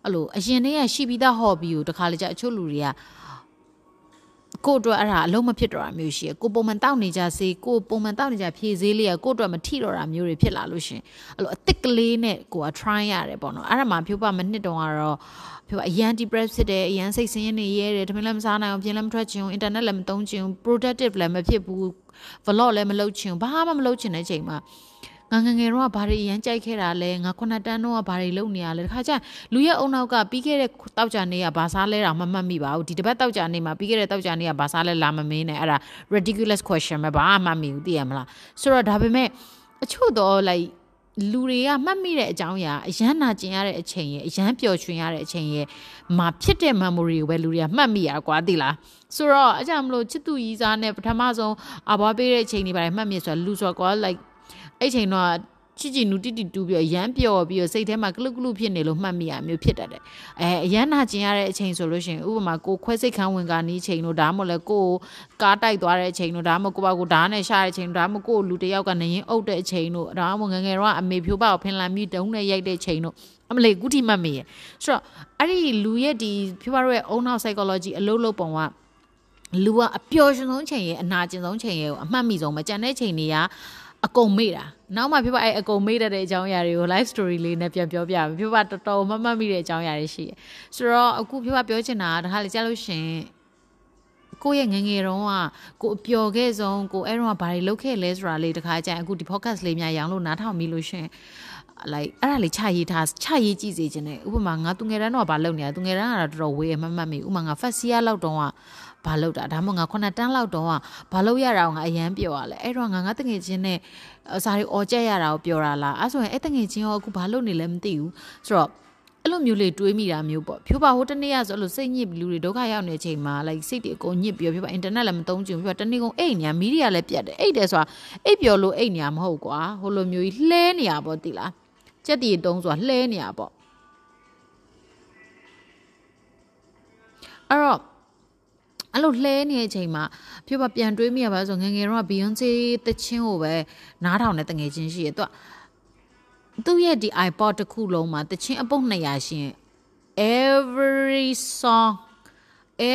[SPEAKER 1] အဲ့လိုအရင်တည်းကရှိပြီးသား hobby ကိုတခါလေကျအချို့လူတွေကကို့အတွက်အဲ့ဒါအလုံးမဖြစ်တော့တာမျိုးရှိရကိုပုံမှန်တောက်နေကြစေကိုပုံမှန်တောက်နေကြဖြည့်စည်းလေးကကို့အတွက်မထိတော့တာမျိုးတွေဖြစ်လာလို့ရှင်အဲ့လိုအစ်စ်ကလေးနဲ့ကိုက try ရတယ်ပေါ့နော်အဲ့ဒါမှဖြိုးပါမနှစ်တုန်းကတော့ဖြိုးပါအရန် depress ဖြစ်တယ်အရန်စိတ်ဆင်းရဲနေရဲတယ်တမင်လည်းမစားနိုင်အောင်ပြင်လည်းမထွက်ချင်ဘူး internet လည်းမသုံးချင်ဘူး productive လည်းမဖြစ်ဘူး vlog လည်းမလုပ်ချင်ဘူးဘာမှမလုပ်ချင်တဲ့ချိန်မှာ ငါငငယ်တော့ဘာတွေအရန်ကြိုက်ခဲ့တာလဲငါခုနှစ်တန်းတော့ဘာတွေလုပ်နေရလဲတခါကျလူရဲ့အုံနောက်ကပြီးခဲ့တဲ့တောက်ကြနေကဘာစားလဲတော့မမှတ်မိပါဘူးဒီတပတ်တောက်ကြနေမှာပြီးခဲ့တဲ့တောက်ကြနေကဘာစားလဲလာမမင်းနဲ့အဲ့ဒါ ridiculous question ပဲဘာမှမမိဘူးသိရမလားဆိုတော့ဒါပေမဲ့အချို့တော့ like လူတွေကမှတ်မိတဲ့အကြောင်းအရာအရန်နာကျင်ရတဲ့အချိန်ရဲ့အရန်ပျော်ရွှင်ရတဲ့အချိန်ရဲ့မှာဖြစ်တဲ့ memory ကိုပဲလူတွေကမှတ်မိရကွာသိလားဆိုတော့အကြောင်းမလို့ချစ်သူကြီးစားနဲ့ပထမဆုံးအဘွားပေးတဲ့အချိန်တွေပါတယ်မှတ်မိဆိုတော့လူဆိုတော့ကွာ like အဲ့ချိန်တော့ချစ်ချီနူတိတိတူးပြီးရမ်းပျော်ပြီးစိတ်ထဲမှာကလုကလုဖြစ်နေလို့မှတ်မိရမျိုးဖြစ်တတ်တယ်အဲအရန်နာကျင်ရတဲ့အချိန်ဆိုလို့ရှိရင်ဥပမာကိုခွဲစိတ်ခန်းဝင်ကနီးချိန်တို့ဒါမှမဟုတ်လဲကိုကားတိုက်သွားတဲ့အချိန်တို့ဒါမှမဟုတ်ကိုပါကိုဓာတ်နဲ့ရှာတဲ့အချိန်တို့ဒါမှမဟုတ်ကိုလူတယောက်ကနေရင်အုပ်တဲ့အချိန်တို့ဒါမှမဟုတ်ငငယ်တော့အမေဖြိုးပါကိုဖင်လန်ပြီးတုံးနဲ့ရိုက်တဲ့အချိန်တို့အမလေးကုတိမှတ်မိရဆိုတော့အဲ့ဒီလူရဲ့ဒီဖြိုးပါတို့ရဲ့ own house psychology အလုပ်လုပ်ပုံကလူကအပျော်ရွှင်ဆုံးချိန်ရဲ့အနာကျင်ဆုံးချိန်ရဲ့ကိုအမှတ်မိဆုံးမကြံတဲ့ချိန်တွေက အကုန်မေ့တာနောက်မှဖြစ်ပါအဲ့အကုန်မေ့တတ်တဲ့အကြောင်းအရာတွေကို live story လေးနဲ့ပြန်ပြောပြမယ်ဖြစ်ပါတော်တော်မမှတ်မိတဲ့အကြောင်းအရာတွေရှိတယ်ဆိုတော့အခုဖြစ်ပါပြောချင်တာကဒါခါလေကြားလို့ရှင်ကိုယ့်ရဲ့ငငယ်တုန်းကကိုအပျော်ခဲ့ဆုံးကိုအဲ့တော့ဘာတွေလုပ်ခဲ့လဲဆိုတာလေးတခါကျရင်အခုဒီ podcast လေးများရောင်းလို့နားထောင်ပြီးလို့ရှင် like အဲ့ဒါလေးချရေးထားချရေးကြည့်စေခြင်းနဲ့ဥပမာငါသူငယ်တန်းတော့ဘာလုပ်နေလဲသူငယ်တန်းကတော့တော်တော်ဝေးမမှတ်မိဥပမာငါ first year လောက်တုန်းက ဘာလုပ်တာဒါမှမဟုတ်ငါခုနှစ်တန်းလောက်တုန်းကဘာလုပ်ရတာကိုငါအရန်ပျော်ရလဲအဲ့တော့ငါငါတငယ်ချင်းနဲ့စာရီအော်ကြက်ရတာကိုပျော်တာလားအဲ့ဆိုရင်အဲ့တငယ်ချင်းရောအခုဘာလုပ်နေလဲမသိဘူးဆိုတော့အဲ့လိုမျိုးလေးတွေးမိတာမျိုးပေါ့ဖြိုးပါဟိုတနေ့ကဆိုအဲ့လိုစိတ်ညစ်လူတွေဒုက္ခရောက်နေတဲ့အချိန်မှာ like စိတ်တွေအကုန်ညစ်ပြီးဖြိုးပါအင်တာနက်လည်းမသုံးချင်ဘူးဖြိုးပါတနေ့ကုန်အိတ်နေရမီဒီယာလည်းပြတ်တယ်အိတ်တယ်ဆိုတာအိတ်ပျော်လို့အိတ်နေရမဟုတ်ကွာဟိုလိုမျိုးကြီးလှဲနေရပေါ့တိလားကြက်တီတုံးဆိုတာလှဲနေရပေါ့အဲ့တော့ အဲ့လိုလှဲနေတဲ့အချိန်မှာပြပပြန်တွေးမိရပါဆိုငငယ်တော့ Beyonce တချင်းကိုပဲနားထောင်တဲ့တငယ်ချင်းရှိရသူကသူ့ရဲ့ဒီ iPod တစ်ခုလုံးမှာတချင်းအပုတ်200ရှင် every song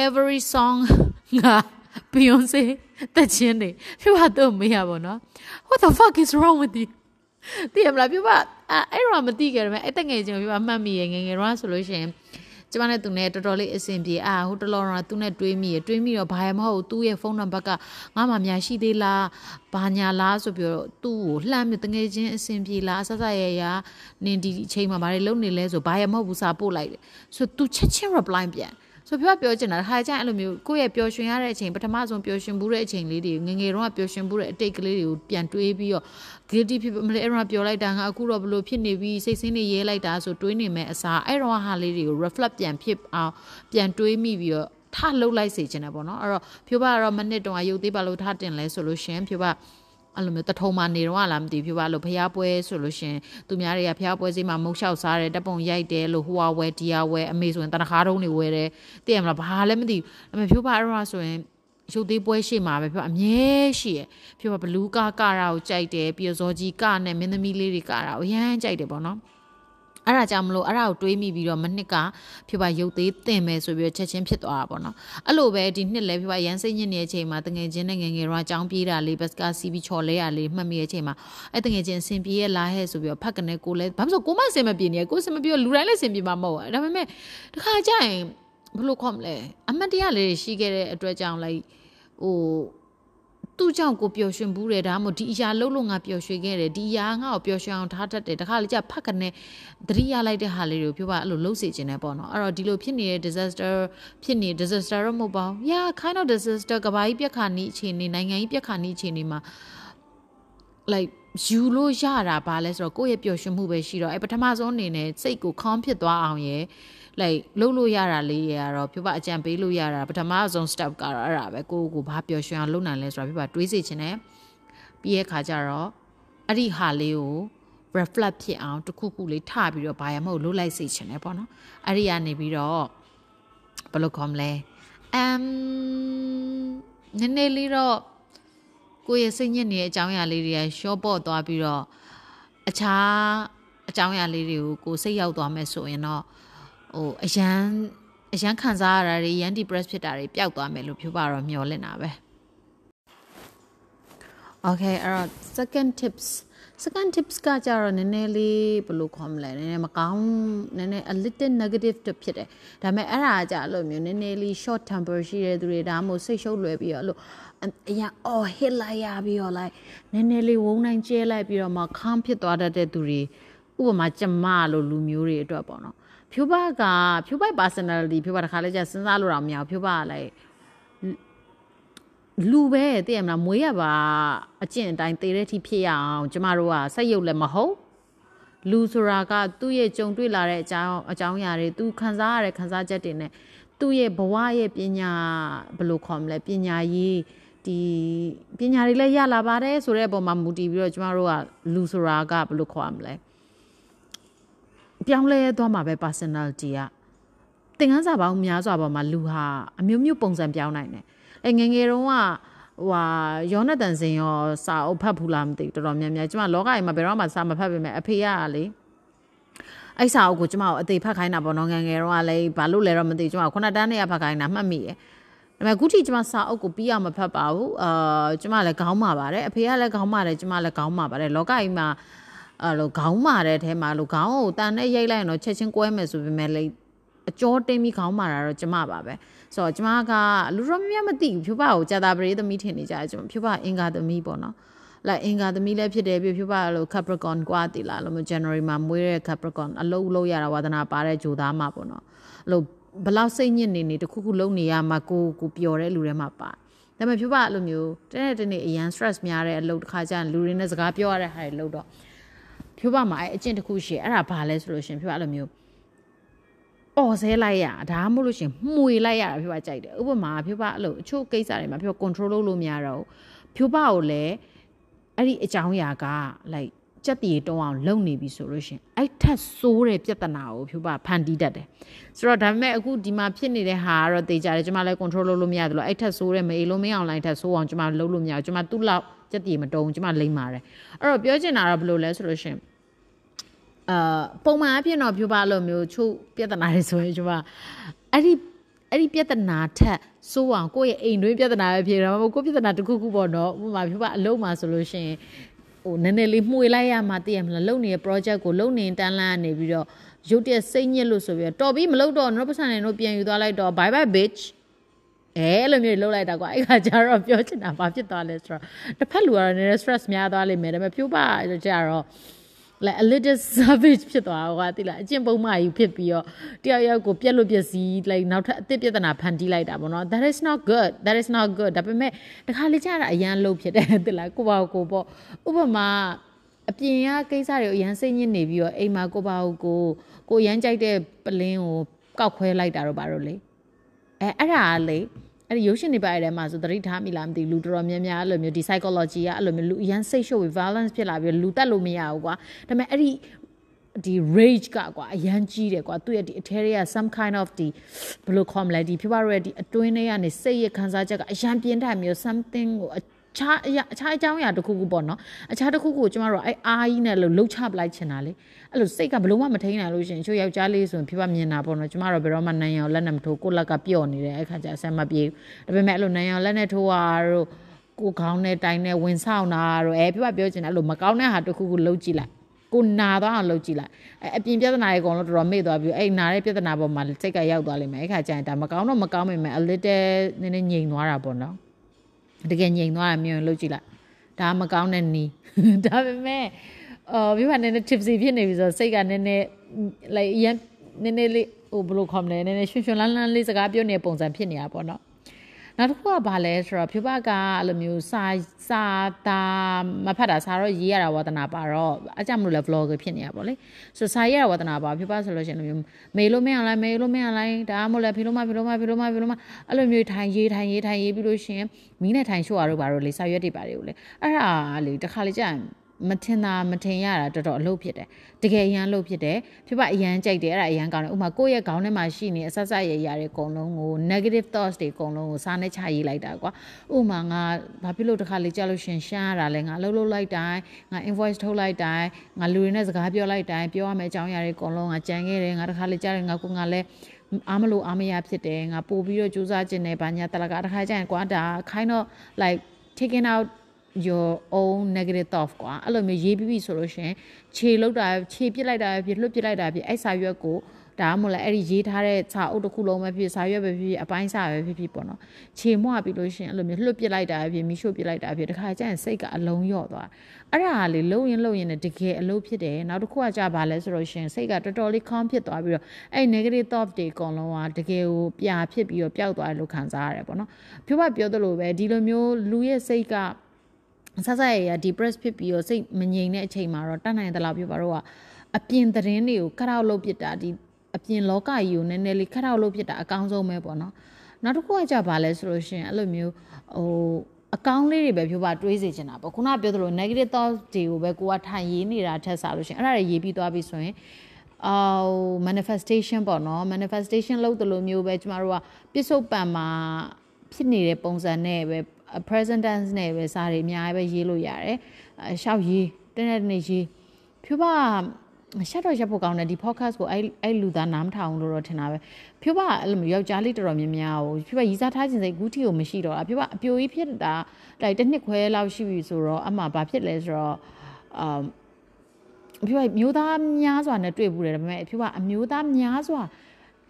[SPEAKER 1] every song ငါ Beyonce တချင်းနေပြပတော့မရပါတော့ what the fuck is wrong with you သိရမလားပြပအဲ့တော့မသိကြရမယ်အဲ့တငယ်ချင်းပြပမှတ်မိရငငယ်တော့ဆိုလို့ရှိရင် ကျမနဲ့သူနဲ့တော်တော်လေးအဆင်ပြေအာဟိုတလောတော့သူနဲ့တွေးမိရတွေးမိတော့ဘာမှမဟုတ်သူ့ရဲ့ဖုန်းနံပါတ်ကငါမှများရှိသေးလားဘာညာလားဆိုပြီးတော့သူ့ကိုလှမ်းမြတငယ်ချင်းအဆင်ပြေလားအဆဆရရနင်ဒီအချိန်မှာဘာတွေလုပ်နေလဲဆိုဘာရမဟုတ်ဘူးစာပို့လိုက်တယ်ဆိုသူချက်ချင်း reply ပြန် ဆိုပြောပြောချင်တာခါကျရင်အဲ့လိုမျိုးကိုယ့်ရဲ့ပျော်ရွှင်ရတဲ့အချိန်ပထမဆုံးပျော်ရွှင်မှုတဲ့အချိန်လေးတွေငငယ်တုန်းကပျော်ရွှင်မှုတဲ့အတိတ်ကလေးတွေကိုပြန်တွေးပြီးတော့ guilty ဖြစ်မလဲအဲ့တော့ပြောလိုက်တာငါအခုတော့ဘလို့ဖြစ်နေပြီစိတ်ဆင်းနေရဲလိုက်တာဆိုတွေးနေမယ်အစားအဲ့တော့ဟာလေးတွေကို reflect ပြန်ဖြစ်အောင်ပြန်တွေးမိပြီးတော့ထလှုပ်လိုက်စေချင်တယ်ပေါ့နော်အဲ့တော့ဖြိုးပါကတော့မနစ်တုန်းကရုပ်သေးပါလို့ထတင်လဲဆိုလို့ရှင်ဖြိုးပါ အဲ့လိုမျိုးတထုံမှနေတော့လားမသိဘူးပြပါလို့ဖျားပွဲဆိုလို့ရှင်သူများတွေကဖျားပွဲစည်းမှာမုတ်လျှောက်စားတယ်တပ်ပုံရိုက်တယ်လို့ဟိုဟာဝဲဒီဟာဝဲအမေဆိုရင်တနခါတုံးတွေဝဲတယ်သိရမလားဘာလည်းမသိဘူးအမေဖြိုးပါအဲ့တော့ဆိုရင်ရုပ်သေးပွဲရှိမှာပဲပြောအမြဲရှိရပြောဘလူးကားကားတာကိုကြိုက်တယ်ပြီးတော့ဇော်ကြီးကနဲ့မင်းသမီးလေးတွေကားတာကိုရမ်းကြိုက်တယ်ပေါ့နော် အဲ့ဒါကြောင့်မလို့အဲ့ဒါကိုတွေးမိပြီးတော့မနှစ်ကဖြစ်ပါရုပ်သေးတင်မယ်ဆိုပြီးတော့ချက်ချင်းဖြစ်သွားတာပေါ့နော်အဲ့လိုပဲဒီနှစ်လဲဖြစ်ပါရန်စိတ်ညစ်နေတဲ့အချိန်မှာတငယ်ချင်းနဲ့ငငယ်တော့အကြောင်းပြေးတာလေးဘတ်ကစီးပြီးချော်လဲရလေးမှတ်မိတဲ့အချိန်မှာအဲ့တငယ်ချင်းအဆင်ပြေရလားဟဲ့ဆိုပြီးတော့ဖက်ကနေကိုလဲဘာလို့ဆိုကိုမအဆင်မပြေနေကိုအဆင်မပြေလူတိုင်းလည်းအဆင်ပြေမှာမဟုတ်ဘူးဒါပေမဲ့တခါကျရင်ဘလို့ခေါမလဲအမတ်တရားလေးရှိခဲ့တဲ့အတွက်ကြောင့်လိုက်ဟို သူ့ကြောင့်ကိုပျော်ရွှင်ဘူးတယ်ဒါမှမဟုတ်ဒီအရာလုံးလုံးငါပျော်ရွှင်ခဲ့တယ်ဒီအရာငါ့ကိုပျော်ရွှင်အောင်ထားတတ်တယ်တခါလေကြာဖက်ကနေသတိရလိုက်တဲ့ဟာလေးတွေကိုပြောပါအဲ့လိုလှုပ်စေခြင်းနဲ့ပေါ့နော်အဲ့တော့ဒီလိုဖြစ်နေတဲ့ disaster ဖြစ်နေ disaster တော့မဟုတ်ပါဘူး yeah kind of disaster ကဘာကြီးပြက်ခါနီးအခြေအနေနိုင်ငံကြီးပြက်ခါနီးအခြေအနေမှာ like ယူလို့ရတာဘာလဲဆိုတော့ကိုယ့်ရဲ့ပျော်ရွှင်မှုပဲရှိတော့အဲပထမဆုံးအနေနဲ့စိတ်ကိုခေါင်းဖြစ်သွားအောင်ရယ် like လှုပ်လို့ရတာလေးရတော့ပြပအကြံပေးလို့ရတာပထမဆုံး step ကတော့အဲ့ဒါပဲကိုကိုဘာပျော်ရွှင်အောင်လုပ်နိုင်လဲဆိုတာပြပတွေးစီခြင်းနဲ့ပြီးရဲ့ခါကျတော့အဲ့ဒီဟာလေးကို reflect ဖြစ်အောင်တခုခုလေးထပြီးတော့ဘာရမဟုတ်လှုပ်လိုက်စေခြင်းနဲ့ပေါ့နော်အဲ့ဒီကနေပြီးတော့ဘယ်လိုခေါ်မလဲအမ်နည်းနည်းလေးတော့ကိုယ့်ရဲ့စိတ်ညစ်နေတဲ့အကြောင်းအရာလေးတွေကရှော့ပေါ့သွားပြီးတော့အခြားအကြောင်းအရာလေးတွေကိုကိုစိတ်ရောက်သွားမယ်ဆိုရင်တော့ ဟိုအရန်အရန်ခံစားရတာတွေရန် depress ဖြစ်တာတွေပျောက်သွားမယ်လို့ပြောပါတော့မျှော်လင့်တာပဲ Okay အဲ့တော့ second tips second tips ကကြတော့နည်းနည်းလေးဘယ်လိုခေါ်မလဲနည်းနည်းမကောင်းနည်းနည်း a little negative တဖြစ်တယ်ဒါပေမဲ့အဲ့ဒါကြအဲ့လိုမျိုးနည်းနည်းလေး short temper ရှိတဲ့သူတွေဒါမှမဟုတ်စိတ်ရှုပ်လွယ်ပြီးတော့အဲ့လိုအရာအော်ဟစ်လိုက်ရပြီးတော့ like နည်းနည်းလေးဝုန်းတိုင်းကျဲလိုက်ပြီးတော့မှခမ်းဖြစ်သွားတတ်တဲ့သူတွေဥပမာကျမလို့လူမျိုးတွေအတွက်ပေါ့နော် ဖြိုးပါကဖြိုးပိုက် personality ဖြိုးပါတခါလဲကျစဉ်းစားလို့တော့မရဘူးဖြိုးပါကလည်းလူပဲသိရမလားမွေးရပါအကျင့်အတိုင်းသေတဲ့ထိဖြစ်ရအောင်ကျမတို့ကစိတ်ရုပ်လည်းမဟုတ်လူဆိုတာကသူ့ရဲ့ကြုံတွေ့လာတဲ့အကြောင်းအကြောင်းအရာတွေသူခံစားရတဲ့ခံစားချက်တွေနဲ့သူ့ရဲ့ဘဝရဲ့ပညာဘယ်လိုခေါ်မလဲပညာရေးဒီပညာတွေလည်းရလာပါတယ်ဆိုတဲ့အပေါ်မှာမူတည်ပြီးတော့ကျမတို့ကလူဆိုတာကဘယ်လိုခေါ်ရမလဲ ပြောင်းလဲသွားမှာပဲ personality ကသင်ခန်းစာပေါင်းများစွာပေါ်မှာလူဟာအမျိုးမျိုးပုံစံပြောင်းနိုင်တယ်အဲငငယ်တုန်းကဟိုဟာယောနသန်စင်ရောစာအုပ်ဖတ်ဘူးလားမသိဘူးတော်တော်များများကျမလောကကြီးမှာဘယ်တော့မှစာမဖတ်ပေမဲ့အဖေကလေအဲ့စာအုပ်ကိုကျမကိုအသေးဖတ်ခိုင်းတာပေါ့နော်ငငယ်တုန်းကလည်းဘာလို့လဲတော့မသိကျမခုနတန်းနဲ့ဖတ်ခိုင်းတာမှတ်မိရဲ့ဒါပေမဲ့ခုထိကျမစာအုပ်ကိုပြီးအောင်မဖတ်ပါဘူးအာကျမလည်းခေါင်းမာပါတယ်အဖေကလည်းခေါင်းမာတယ်ကျမလည်းခေါင်းမာပါတယ်လောကကြီးမှာ အဲ့လိုခေါင်းမာတဲ့အထဲမှာလို့ခေါင်းကိုတန်နဲ့ရိုက်လိုက်ရင်တော့ချက်ချင်းကွဲမယ်ဆိုပေမဲ့လေအကျော်တင်းပြီးခေါင်းမာတာတော့ကျမပါပဲဆိုတော့ကျမကလူတော်များများမသိဘူးဖြူပါကိုကြာတာပရိသမီးထင်နေကြတယ်ကျမဖြူပါအင်္ဂါသမီးပေါ့နော်လိုက်အင်္ဂါသမီးလည်းဖြစ်တယ်ပြဖြူပါလို့ Capricorn กว่าတည်လာလို့ January မှာမွေးတဲ့ Capricorn အလုံးလုံးရတာဝါသနာပါတဲ့ဂျိုသားမှာပေါ့နော်အဲ့လိုဘလောက်စိတ်ညစ်နေနေတခုခုလုံးနေရမှာကိုကိုပျော်တဲ့လူတွေမှာပါဒါပေမဲ့ဖြူပါအဲ့လိုမျိုးတနေ့တနေ့အရန် stress များတဲ့အလုပ်တစ်ခါကျရင်လူတွေနဲ့စကားပြောရတဲ့ဟာတွေလုပ်တော့ ဖြူပါမှာအဲ့အကျင့်တစ်ခုရှိအဲ့ဒါဘာလဲဆိုလို့ရှင်ဖြူပါအဲ့လိုမျိုးအော်ဆဲလိုက်ရဒါမှမဟုတ်လို့ရှင်မှွေလိုက်ရတာဖြူပါကြိုက်တယ်ဥပမာဖြူပါအဲ့လိုအချို့ကိစ္စတွေမှာဖြူပါ control လုပ်လို့မရတော့ဖြူပါကိုလည်းအဲ့ဒီအကြောင်းအရာက like ကြက်တီတုံးအောင်လုပ်နေပြီဆိုလို့ရှင်အဲ့ထက်ဆိုးတဲ့ပြဿနာကိုဖြူပါဖန်တီးတတ်တယ်ဆိုတော့ဒါပေမဲ့အခုဒီမှာဖြစ်နေတဲ့ဟာကတော့တေချာတယ်ကျွန်မလည်း control လုပ်လို့မရတယ်လို့အဲ့ထက်ဆိုးတဲ့မေးလို့မရအောင် line ထက်ဆိုးအောင်ကျွန်မလုပ်လို့မရဘူးကျွန်မသူ့လောက် ကြက်တီမတုံးကျွန်မလိမ့်ပါတယ်အဲ့တော့ပြောချင်တာတော့ဘယ်လိုလဲဆိုလို့ရှင်အာပုံမှန်အဖြစ်တော့ဖြူပါလို့မျိုးချုပ်ပြဿနာတွေဆိုရင်ကျွန်မအဲ့ဒီအဲ့ဒီပြဿနာထက်စိုးအောင်ကိုယ့်ရဲ့အိမ်တွင်းပြဿနာပဲဖြစ်တော့ကိုယ့်ပြဿနာတစ်ခုခုပေါ့နော်ဥပမာဖြူပါအလုံးမှာဆိုလို့ရှိရင်ဟိုနည်းနည်းလေးမှုေလိုက်ရမှသိရမလားလုံနေတဲ့ project ကိုလုံနေတန်းလန်းနေပြီးတော့ရုတ်တရက်စိတ်ညစ်လို့ဆိုပြီးတော့တော်ပြီးမလုပ်တော့တော့ပတ်စံနေတော့ပြန်ယူသွားလိုက်တော့ bye bye bitch အဲအဲ့လိုမျိုးလှုပ်လိုက်တာကွာအဲ့ခါကျတော့ပြောချင်တာဘာဖြစ်သွားလဲဆိုတော့တစ်ဖက်လူကတော့နည်းနည်း stress များသွားလိမ့်မယ်ဒါပေမဲ့ဖြိုးပါကြတော့ like a little savage ဖြစ်သွားဟောတိလားအကျင့်ပုံမှန်ယူဖြစ်ပြီးတော့တယောက်ယောက်ကိုပြက်လို့ပြက်စီး like နောက်ထပ်အသစ်ပြဿနာဖန်တီးလိုက်တာပေါ့နော် that is not good that is not good ဒါပေမဲ့တခါလေကြာတာအရန်လို့ဖြစ်တယ်တိလားကိုပါကိုပေါ့ဥပမာအပြင်ကကိစ္စတွေကိုအရန်စိတ်ညစ်နေပြီးတော့အိမ်မှာကိုပါကိုကိုရမ်းကြိုက်တဲ့ပလင်းကိုကောက်ခွဲလိုက်တာတော့ဘာလို့လဲအဲအဲ့ဒါလေ အဲ့ဒီရုပ်ရှင်တွေပါရတဲ့မှာဆိုသတိထားမိလားမသိလူတော်တော်များများအဲ့လိုမျိုးဒီ psychology ကအဲ့လိုမျိုးလူအရန်စိတ်ရှုပ်ပြီး violence ဖြစ်လာပြီးလူတက်လို့မရဘူးကွာဒါပေမဲ့အဲ့ဒီဒီ rage ကကွာအရန်ကြီးတယ်ကွာသူ့ရဲ့ဒီအထဲတွေက some kind of ဒီဘယ်လိုခေါ်မလဲဒီဖြစ်ပါရဲ့ဒီအတွင်းထဲကနေစိတ်ရခံစားချက်ကအရန်ပြင်းထန်မျိုး something ကို အခြားအရာအခြားအကြောင်းအရာတစ်ခုခုပေါ့နော်အခြားတစ်ခုခုကိုကျမတို့အဲ့အားကြီးနဲ့လို့လှုပ်ချပလိုက်ချင်တာလေအဲ့လိုစိတ်ကဘလို့မှမထိန်နိုင်လို့ရှင်ချို့ယောက်ျားလေးဆိုရင်ဖြစ်ပါမြင်တာပေါ့နော်ကျမတို့ဘယ်တော့မှနိုင်အောင်လက်နဲ့မထိုးကိုလက်ကပြော့နေတယ်အဲ့ခါကျအဆင်မပြေဘူးဒါပေမဲ့အဲ့လိုနိုင်အောင်လက်နဲ့ထိုးတာတို့ကိုခေါင်းနဲ့တိုင်နဲ့ဝင်ဆောင်တာတို့အဲပြပပြောချင်တယ်အဲ့လိုမကောင်းတဲ့ဟာတစ်ခုခုလှုပ်ကြည့်လိုက်ကိုနာသွားအောင်လုပ်ကြည့်လိုက်အဲအပြင်ပြဿနာတွေအကုန်လုံးတော်တော်မေ့သွားပြီအဲ့နာတဲ့ပြဿနာပေါ်မှာစိတ်ကရောက်သွားလိမ့်မယ်အဲ့ခါကျရင်ဒါမကောင်းတော့မကောင်းမိမယ် a little နည်းနည်းငြိမ်သွားတာပေါ့နော် တကယ်ငြိမ်သွားတာမျိုးလုပ်ကြည့်လိုက်ဒါမကောင်းတဲ့နီးဒါပေမဲ့အော်ပြီးမှနည်းနည်း tipsy ဖြစ်နေပြီဆိုတော့စိတ်ကနည်းနည်း like ရန်နည်းနည်းလေးဟိုဘယ်လိုခေါ်မလဲနည်းနည်းရွှင်ရွှင်လန်းလန်းလေးစကားပြောနေတဲ့ပုံစံဖြစ်နေတာပေါ့နော် နောက်တစ်ခုကဘာလဲဆိုတော့ဖြူပကအဲ့လိုမျိုးစာစာတာမဖတ်တာစာတော့ရေးရတာဝါသနာပါတော့အကြမလို့လဲ vlogger ဖြစ်နေတာပေါ့လေဆိုစာရေးရတာဝါသနာပါဖြူပဆိုလို့ရှိရင်လိုမျိုးမေလို့မရလိုက်မေလို့မရလိုက်ဒါမှမဟုတ်လဲဖေလို့မဖေလို့မဖေလို့မဖေလို့မအဲ့လိုမျိုးထိုင်ရေးထိုင်ရေးထိုင်ရေးပြီးလို့ရှိရင်မီးနဲ့ထိုင်ရှို့ရတော့ပါတော့လေစာရွက်တွေပါတယ်ကိုလေအဲ့ဒါလေတခါလေကြာရင် မထင်တာမထင်ရတာတော်တော်အလုပ်ဖြစ်တယ်တကယ်အရန်လုပ်ဖြစ်တယ်ဖြစ်ပါအရန်ကြိုက်တယ်အဲ့ဒါအရန်ကောင်းတယ်ဥပမာကိုယ့်ရဲ့ခေါင်းထဲမှာရှိနေအဆက်ဆက်ရရတဲ့အကုန်လုံးကို negative thoughts တွေအကုန်လုံးကိုစားနဲ့ချရေးလိုက်တာကွာဥပမာငါဘာဖြစ်လို့တခါလေကြာလို့ရှင်ရှမ်းရတာလဲငါအလုပ်လုပ်လိုက်တိုင်းငါ invoice ထုတ်လိုက်တိုင်းငါလူတွေနဲ့စကားပြောလိုက်တိုင်းပြောရမယ့်အကြောင်းအရာတွေအကုန်လုံးငါကြံခဲ့တယ်ငါတခါလေကြာတယ်ငါကိုငါလည်းအားမလို့အားမရဖြစ်တယ်ငါပို့ပြီးတော့စူးစမ်းခြင်းနဲ့ဘာညာတလကတခါကျရင်ကွာဒါ kind of like taking out your own negative thought ကွာအဲ့လိုမျိုးရေးပြီးပြီဆိုလို့ရှင်ခြေလောက်တာခြေပစ်လိုက်တာဖြစ်လွတ်ပစ်လိုက်တာဖြစ်အဲ့စာရွက်ကိုဒါမှမဟုတ်လဲအဲ့ဒီရေးထားတဲ့စာအုပ်တစ်ခုလုံးပဲဖြစ်စာရွက်ပဲဖြစ်အပိုင်းစာပဲဖြစ်ဖြစ်ပေါ့နော်ခြေမွပြီးလို့ရှင်အဲ့လိုမျိုးလွတ်ပစ်လိုက်တာဖြစ်မိရှို့ပစ်လိုက်တာဖြစ်တခါကျရင်စိတ်ကအလုံးရော့သွားအဲ့ဒါလေလုံရင်လုံရင်တကယ်အလုပ်ဖြစ်တယ်နောက်တစ်ခုကကြာပါလဲဆိုတော့ရှင်စိတ်ကတော်တော်လေး calm ဖြစ်သွားပြီးတော့အဲ့ negative thought တွေအကုန်လုံးကတကယ်ကိုပြာဖြစ်ပြီးတော့ပျောက်သွားတယ်လို့ခံစားရတယ်ပေါ့နော်ပြောပါပြောသလိုပဲဒီလိုမျိုးလူရဲ့စိတ်က ဆက်ဆက်ရရ depress ဖြစ်ပြီးတော့စိတ်မငြိမ်တဲ့အချိန်မှာတော့တတ်နိုင်သလားပြောပါတော့ကအပြင်သတင်းတွေကိုခရောက်လုပ်ပစ်တာဒီအပြင်လောကကြီးကိုနည်းနည်းလေးခရောက်လုပ်ပစ်တာအကောင်းဆုံးပဲပေါ့နော်နောက်တစ်ခုကကြပါလဲဆိုလို့ရှင်အဲ့လိုမျိုးဟိုအကောင်းလေးတွေပဲဖြိုးပါတွေးစေချင်တာပေါ့ခုနပြောသလို negative thoughts တွေကိုပဲကိုကထိုင်ရေးနေတာထက်စားလို့ရှင်အဲ့ဒါတွေရေးပြီးသွားပြီဆိုရင်အော် manifestation ပေါ့နော် manifestation လုပ်တယ်လို့မျိုးပဲကျမတို့ကပြစ္ဆုတ်ပံမှာဖြစ်နေတဲ့ပုံစံနဲ့ပဲ present tense နဲ့ပဲစာတွေအများကြီးပဲရေးလို့ရတယ်အရှောက်ရေးတနေ့တနေ့ရေးဖြူပါရှက်တော့ရက်ဖို့ကောင်းတယ်ဒီ podcast ကိုအဲ့အဲ့လူသားနားမထောင်လို့တော့ထင်တာပဲဖြူပါအဲ့လိုမျိုးယောက်ျားလေးတော်တော်များများကိုဖြူပါရီစားထားခြင်းစိတ်အခုထိကိုမရှိတော့ဘူးဖြူပါအပြိုကြီးဖြစ်တာတိုက်တစ်နှစ်ခွဲလောက်ရှိပြီဆိုတော့အမှဘာဖြစ်လဲဆိုတော့အမ်ဖြူပါမျိုးသားများစွာနဲ့တွေ့ဘူးတယ်ဒါပေမဲ့ဖြူပါအမျိုးသားများစွာ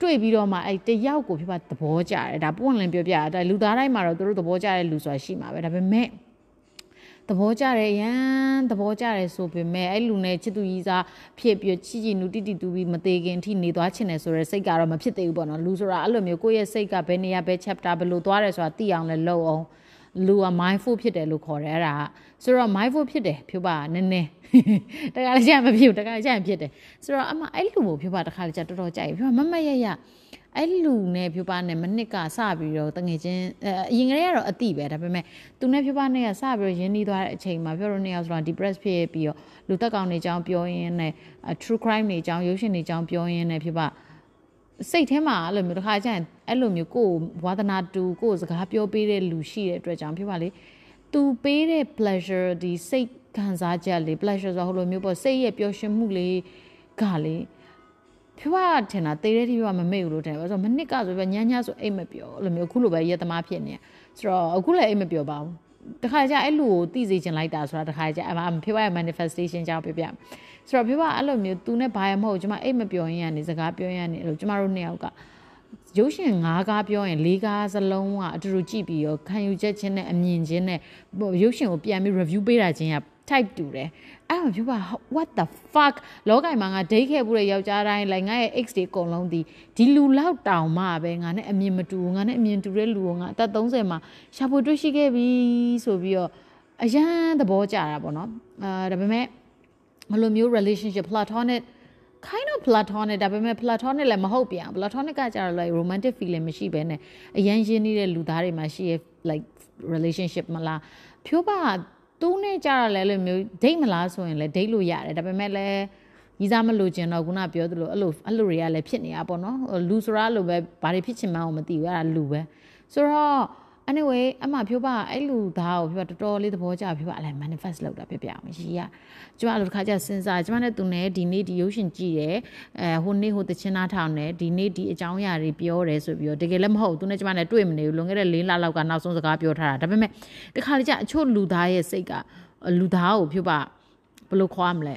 [SPEAKER 1] တွေ့ပြီးတော့မှအဲ့တယောက်ကိုဖြစ်ပါသဘောကျတယ်ဒါပွင့်လင်းပြောပြတာလူသားတိုင်းမှာတော့သူတို့သဘောကျတဲ့လူဆိုတာရှိမှာပဲဒါပေမဲ့သဘောကျတယ်ရန်သဘောကျတယ်ဆိုပေမဲ့အဲ့လူနဲ့ချစ်သူကြီးစားဖြစ်ပြီးချီချီနူတိတိတူပြီးမသေးခင်ထိနေသွားချင်တယ်ဆိုတဲ့စိတ်ကတော့မဖြစ်သေးဘူးပေါ့နော်လူဆိုတာအဲ့လိုမျိုးကိုယ့်ရဲ့စိတ်ကဘယ်နေရာဘယ် chapter ဘယ်လိုသွားတယ်ဆိုတာသိအောင်လည်းလုပ်အောင် လူက mindful ဖြစ်တယ်လို့ခေါ်တယ်အဲ့ဒါဆိုတော့ mindful ဖြစ်တယ်ဖြိုးပါနည်းနည်းတခါလည်းကြာမဖြစ်ဘူးတခါလည်းကြာဖြစ်တယ်ဆိုတော့အမအဲ့လူကိုဖြိုးပါတခါလည်းကြာတော်တော်ကြာပြီဖြိုးပါမမရရအဲ့လူနဲ့ဖြိုးပါနဲ့မနစ်ကစပြီးတော့တငယ်ချင်းအရင်ကလေးကတော့အတိပဲဒါပေမဲ့သူနဲ့ဖြိုးပါနဲ့ကစပြီးတော့ရင်းနှီးသွားတဲ့အချိန်မှာပြောလို့နေအောင်ဆိုတော့ depress ဖြစ်ပြီးတော့လူတက်ကောင်တွေအကြောင်းပြောရင်းနဲ့ true crime တွေအကြောင်းရုပ်ရှင်တွေအကြောင်းပြောရင်းနဲ့ဖြိုးပါစိတ်ထဲမှာအဲ့လိုမျိုးတစ်ခါကျရင် အဲ့လိုမျိုးကိုယ်ဝါသနာတူကိုယ်စကားပြောပေးတဲ့လူရှိတဲ့အတွက်ကြောင့်ဖြစ်ပါလေသူပေးတဲ့ pleasure ဒီစိတ်ခံစားချက်လေး pleasure ဆိုဟိုလိုမျိုးပေါ့စိတ်ရဲ့ပျော်ရွှင်မှုလေးကလေဖြူပါထင်တာတေးတဲ့တိကမမေ့ဘူးလို့ထင်တယ်ဆိုတော့မနစ်ကဆိုပဲညညဆိုအိတ်မပြောအဲ့လိုမျိုးအခုလိုပဲရက်သမားဖြစ်နေဆိုတော့အခုလည်းအိတ်မပြောပါဘူးတခါကျအဲ့လူကိုသိစေချင်လိုက်တာဆိုတာတခါကျအမဖေးပါရဲ့ manifestation ကြောင့်ပြပြဆိုတော့ဖေးပါအဲ့လိုမျိုးသူနဲ့ဘာရမဟုတ်ကျမအိတ်မပြောရင်ကနေစကားပြောရင်ကနေအဲ့လိုကျမတို့နှစ်ယောက်က ရုပ်ရှင်၅ကားပြောရင်၄ကားစလုံးကအတူတူကြည့်ပြီးရောခံယူချက်ချင်းနဲ့အမြင်ချင်းနဲ့ရုပ်ရှင်ကိုပြန်ပြီး review ပေးတာချင်းက type တူတယ်အဲ့မှာပြောပါ what the fuck လောကီမှာငါဒိတ်ခဲ့ဘူးတဲ့ယောက်ျားတိုင်းလိုက်ငါရဲ့ ex တွေအကုန်လုံးဒီဒီလူလောက်တောင်မှပဲငါနဲ့အမြင်မတူငါနဲ့အမြင်တူတဲ့လူကိုငါအသက်30မှာရှာဖွေတွေ့ရှိခဲ့ပြီဆိုပြီးတော့အရန်သဘောကျတာပေါ့နော်အာဒါပေမဲ့မလိုမျိုး relationship platonic kind of platonic ဒါပေမဲ့ platonic လည်းမဟုတ်ပြန် platonic ကကြတော့ like romantic feeling မရှိဘဲနဲ့အရန်ရင်းနေတဲ့လူသားတွေမှာရှိရဲ့ like relationship မလားဖြိုးပါသူ့နဲ့ကြတော့လည်းအဲ့လိုမျိုးဒိတ်မလားဆိုရင်လည်းဒိတ်လို့ရတယ်ဒါပေမဲ့လည်းကြီးစားမလို့ကျင်တော့ခုနပြောသလိုအဲ့လိုအဲ့လိုတွေကလည်းဖြစ်နေတာပေါ့နော်လူဆိုတာလိုပဲဘာတွေဖြစ်ချင်မှန်းမသိဘူးအဲ့ဒါလူပဲဆိုတော့ anyway အမှဖြိုးပါအဲ့လူသားကိုဖြိုးပါတော်တော်လေးသဘောကျဖြိုးပါအဲ့ manifest လုပ်တာပြပြအောင်ရီကကျမအဲ့လိုတစ်ခါကျစဉ်းစားကျမနဲ့သူနဲ့ဒီနေ့ဒီရုပ်ရှင်ကြည့်တယ်အဲဟိုနေ့ဟိုတချင်းသားထောင်တယ်ဒီနေ့ဒီအကြောင်းအရာတွေပြောတယ်ဆိုပြီးတော့တကယ်လည်းမဟုတ်သူနဲ့ကျမနဲ့တွေ့မနေဘူးလွန်ခဲ့တဲ့၄လလောက်ကနောက်ဆုံးစကားပြောထားတာဒါပေမဲ့တခါလေကျအချို့လူသားရဲ့စိတ်ကလူသားကိုဖြိုးပါဘယ်လိုခေါ်မလဲ